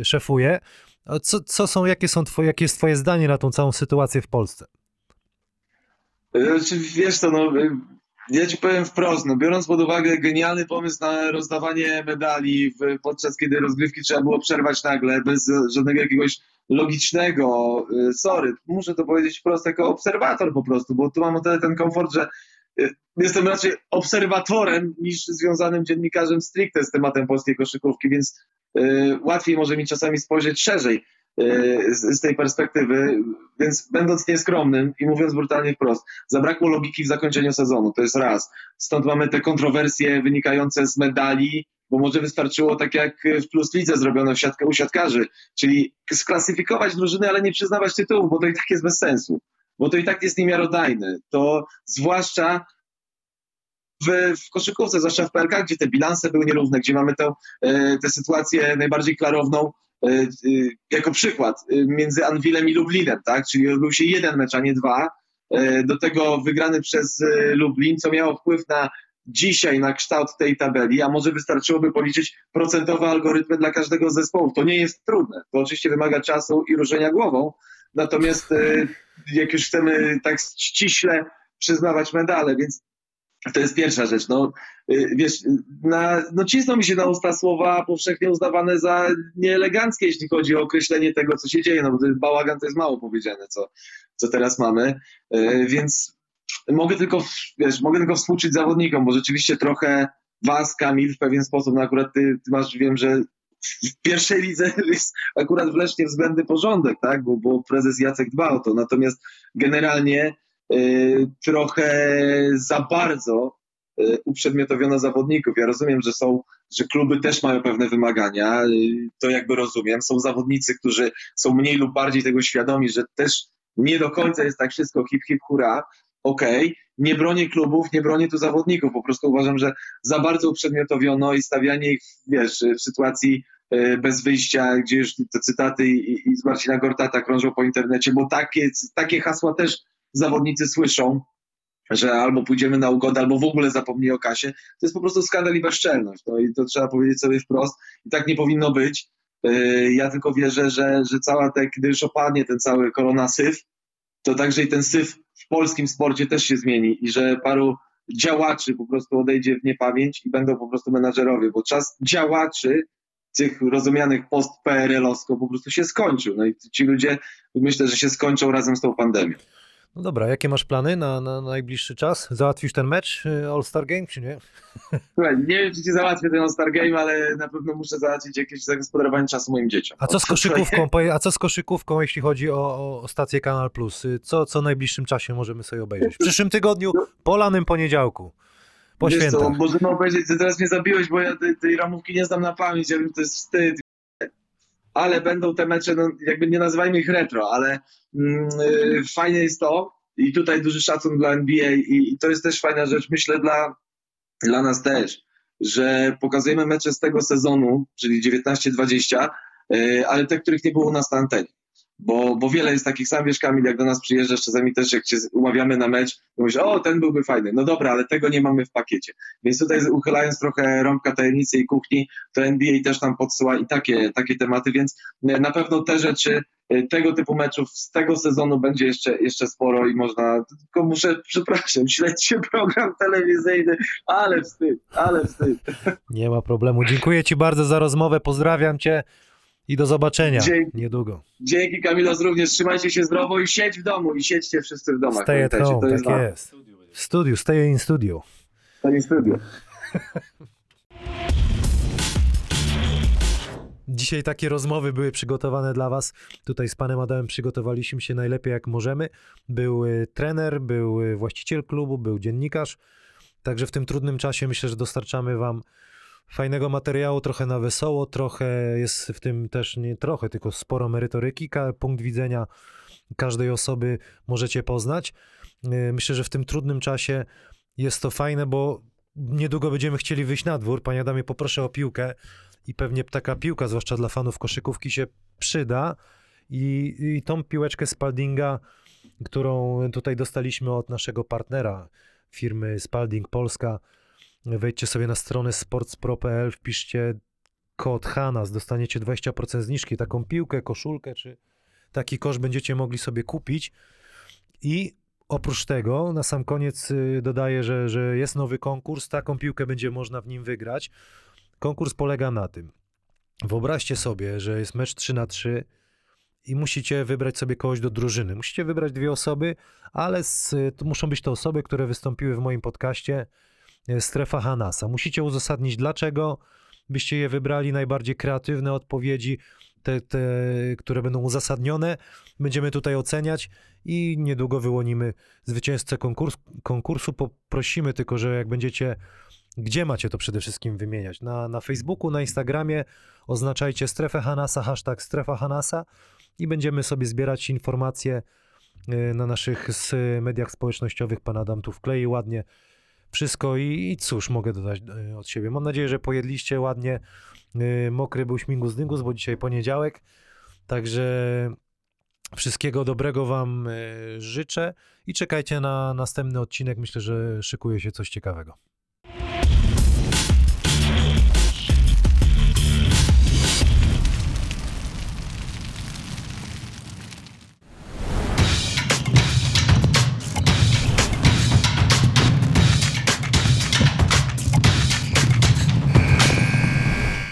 y, szefuje. Co, co są, jakie są twoje, jakie jest twoje zdanie na tą całą sytuację w Polsce? Znaczy, wiesz co, no, y, ja ci powiem wprost, no, biorąc pod uwagę genialny pomysł na rozdawanie medali, w, podczas kiedy rozgrywki trzeba było przerwać nagle, bez żadnego jakiegoś logicznego, y, sorry, muszę to powiedzieć wprost jako obserwator po prostu, bo tu mam o tyle ten komfort, że jestem raczej obserwatorem niż związanym dziennikarzem stricte z tematem polskiej koszykówki, więc y, łatwiej może mi czasami spojrzeć szerzej y, z, tej perspektywy, więc będąc nieskromnym i mówiąc brutalnie wprost, zabrakło logiki w zakończeniu sezonu, to jest raz. Stąd mamy te kontrowersje wynikające z medali, bo może wystarczyło tak jak w Plus Lidze zrobiono w u siatkarzy, czyli sklasyfikować drużyny, ale nie przyznawać tytułów, bo to i tak jest bez sensu, bo to i tak jest niemiarodajne. To zwłaszcza w, w koszykówce, zwłaszcza w PLK, gdzie te bilanse były nierówne, gdzie mamy tę e, tę sytuację najbardziej klarowną e, e, jako przykład między Anwilem i Lublinem, tak? Czyli odbył się jeden mecz, a nie dwa. Do tego wygrany przez Lublin, co miało wpływ na dzisiaj na kształt tej tabeli, a może wystarczyłoby policzyć procentowe algorytmy dla każdego z zespołów. To nie jest trudne. To oczywiście wymaga czasu i ruszenia głową. Natomiast e, jak już chcemy tak ściśle przyznawać medale, więc to jest pierwsza rzecz. No, y, wiesz, na, no cisną mi się na usta słowa powszechnie uznawane za nieeleganckie, jeśli chodzi o określenie tego, co się dzieje, no bo bałagan to jest mało powiedziane, co, co teraz mamy, Y, więc mogę tylko, wiesz, mogę tylko współczuć zawodnikom, bo rzeczywiście trochę was, Kamil, w pewien sposób, no akurat ty, ty masz, wiem, że w pierwszej lidze jest akurat w względny porządek, tak, bo, bo prezes Jacek dba o to, natomiast generalnie y, trochę za bardzo y, uprzedmiotowiono zawodników. Ja rozumiem, że są, że kluby też mają pewne wymagania, y, to jakby rozumiem. Są zawodnicy, którzy są mniej lub bardziej tego świadomi, że też nie do końca jest tak wszystko hip hip hura. Okej, nie bronię klubów, nie bronię tu zawodników, po prostu uważam, że za bardzo uprzedmiotowiono i stawianie ich, wiesz, w sytuacji bez wyjścia, gdzie już te cytaty i, i z Marcina Gortata krążą po internecie, bo takie, takie hasła też zawodnicy słyszą, że albo pójdziemy na ugodę, albo w ogóle zapomnij o kasie. To jest po prostu skandal i bezczelność. No i to trzeba powiedzieć sobie wprost. I tak nie powinno być. Yy, Ja tylko wierzę, że, że cała te, kiedy już opadnie ten cały korona syf, to także i ten syf w polskim sporcie też się zmieni i że paru działaczy po prostu odejdzie w niepamięć i będą po prostu menadżerowie, bo czas działaczy tych rozumianych post-PRL-owsko po prostu się skończył. No i ci ludzie myślę, że się skończą razem z tą pandemią. No dobra, jakie masz plany na, na najbliższy czas? Załatwisz ten mecz y, All-Star Game, czy nie? Słuchaj, nie wiem, czy ci załatwię ten All-Star Game, ale na pewno muszę załatwić jakieś zagospodarowanie czasu moim dzieciom. A co z koszykówką? A co z koszykówką, jeśli chodzi o, o, stację Kanal Plus? Y, Co, co w najbliższym czasie możemy sobie obejrzeć? W przyszłym tygodniu, polanym poniedziałku. Po Wiesz co, świętach. możemy obejrzeć, ty teraz mnie zabiłeś, bo ja tej, tej ramówki nie znam na pamięć, ja wiem, to jest wstyd. Ale będą te mecze, no, jakby nie nazywajmy ich retro, ale mm, y, fajne jest to i tutaj duży szacun dla NBA i, i to jest też fajna rzecz, myślę, dla, dla nas też, że pokazujemy mecze z tego sezonu, czyli 19-20, y, ale te, których nie było u nas na antenie. Bo, bo wiele jest takich, sam wiesz Kamil, jak do nas przyjeżdżasz, czasami też jak cię umawiamy na mecz, to mówisz, o ten byłby fajny, no dobra, ale tego nie mamy w pakiecie. Więc tutaj uchylając trochę rąbka tajemnicy i kuchni, to NBA też nam podsyła i takie, takie tematy, więc na pewno te rzeczy, y, tego typu meczów z tego sezonu będzie jeszcze, jeszcze sporo i można, tylko muszę, przepraszam, śledźcie program telewizyjny, ale wstyd, ale wstyd. Nie ma problemu. Dziękuję Ci bardzo za rozmowę, pozdrawiam Cię i do zobaczenia Dzięki. niedługo. Dzięki Kamilos również, trzymajcie się zdrowo i siedź w domu i siedźcie wszyscy w domach. Stay at home, to jest tak jest. W studiu, stay in studio. To nie studio. Dzisiaj takie rozmowy były przygotowane dla Was. Tutaj z panem Adamem przygotowaliśmy się najlepiej jak możemy. Był y, trener, był y, właściciel klubu, był dziennikarz. Także w tym trudnym czasie myślę, że dostarczamy Wam fajnego materiału, trochę na wesoło, trochę jest w tym też nie trochę, tylko sporo merytoryki. Punkt widzenia każdej osoby możecie poznać. Y, Myślę, że w tym trudnym czasie jest to fajne, bo niedługo będziemy chcieli wyjść na dwór. Panie Adamie, poproszę o piłkę i pewnie taka piłka, zwłaszcza dla fanów koszykówki, się przyda. I, i tą piłeczkę Spaldinga, którą tutaj dostaliśmy od naszego partnera firmy Spalding Polska, wejdźcie sobie na stronę sportspro.pl, wpiszcie kod HANAS, dostaniecie 20% zniżki. Taką piłkę, koszulkę czy taki kosz będziecie mogli sobie kupić. I oprócz tego, na sam koniec y, dodaję, że, że jest nowy konkurs. Taką piłkę będzie można w nim wygrać. Konkurs polega na tym. Wyobraźcie sobie, że jest mecz 3 na 3 i musicie wybrać sobie kogoś do drużyny. Musicie wybrać dwie osoby, ale z, muszą być to osoby, które wystąpiły w moim podcaście Strefa Hanasa. Musicie uzasadnić, dlaczego byście je wybrali, najbardziej kreatywne odpowiedzi, te, te które będą uzasadnione. Będziemy tutaj oceniać i niedługo wyłonimy zwycięzcę konkurs, konkursu. Poprosimy tylko, że jak będziecie gdzie macie to przede wszystkim wymieniać? Na, na Facebooku, na Instagramie oznaczajcie strefę Hanasa, hashtag strefa Hanasa i będziemy sobie zbierać informacje y, na naszych mediach społecznościowych. Pan Adam tu wklei ładnie Wszystko i, i cóż mogę dodać y, od siebie. Mam nadzieję, że pojedliście ładnie. Y, Mokry był śmigus dyngus, bo dzisiaj poniedziałek. Także wszystkiego dobrego Wam y, życzę i czekajcie na następny odcinek. Myślę, że szykuje się coś ciekawego.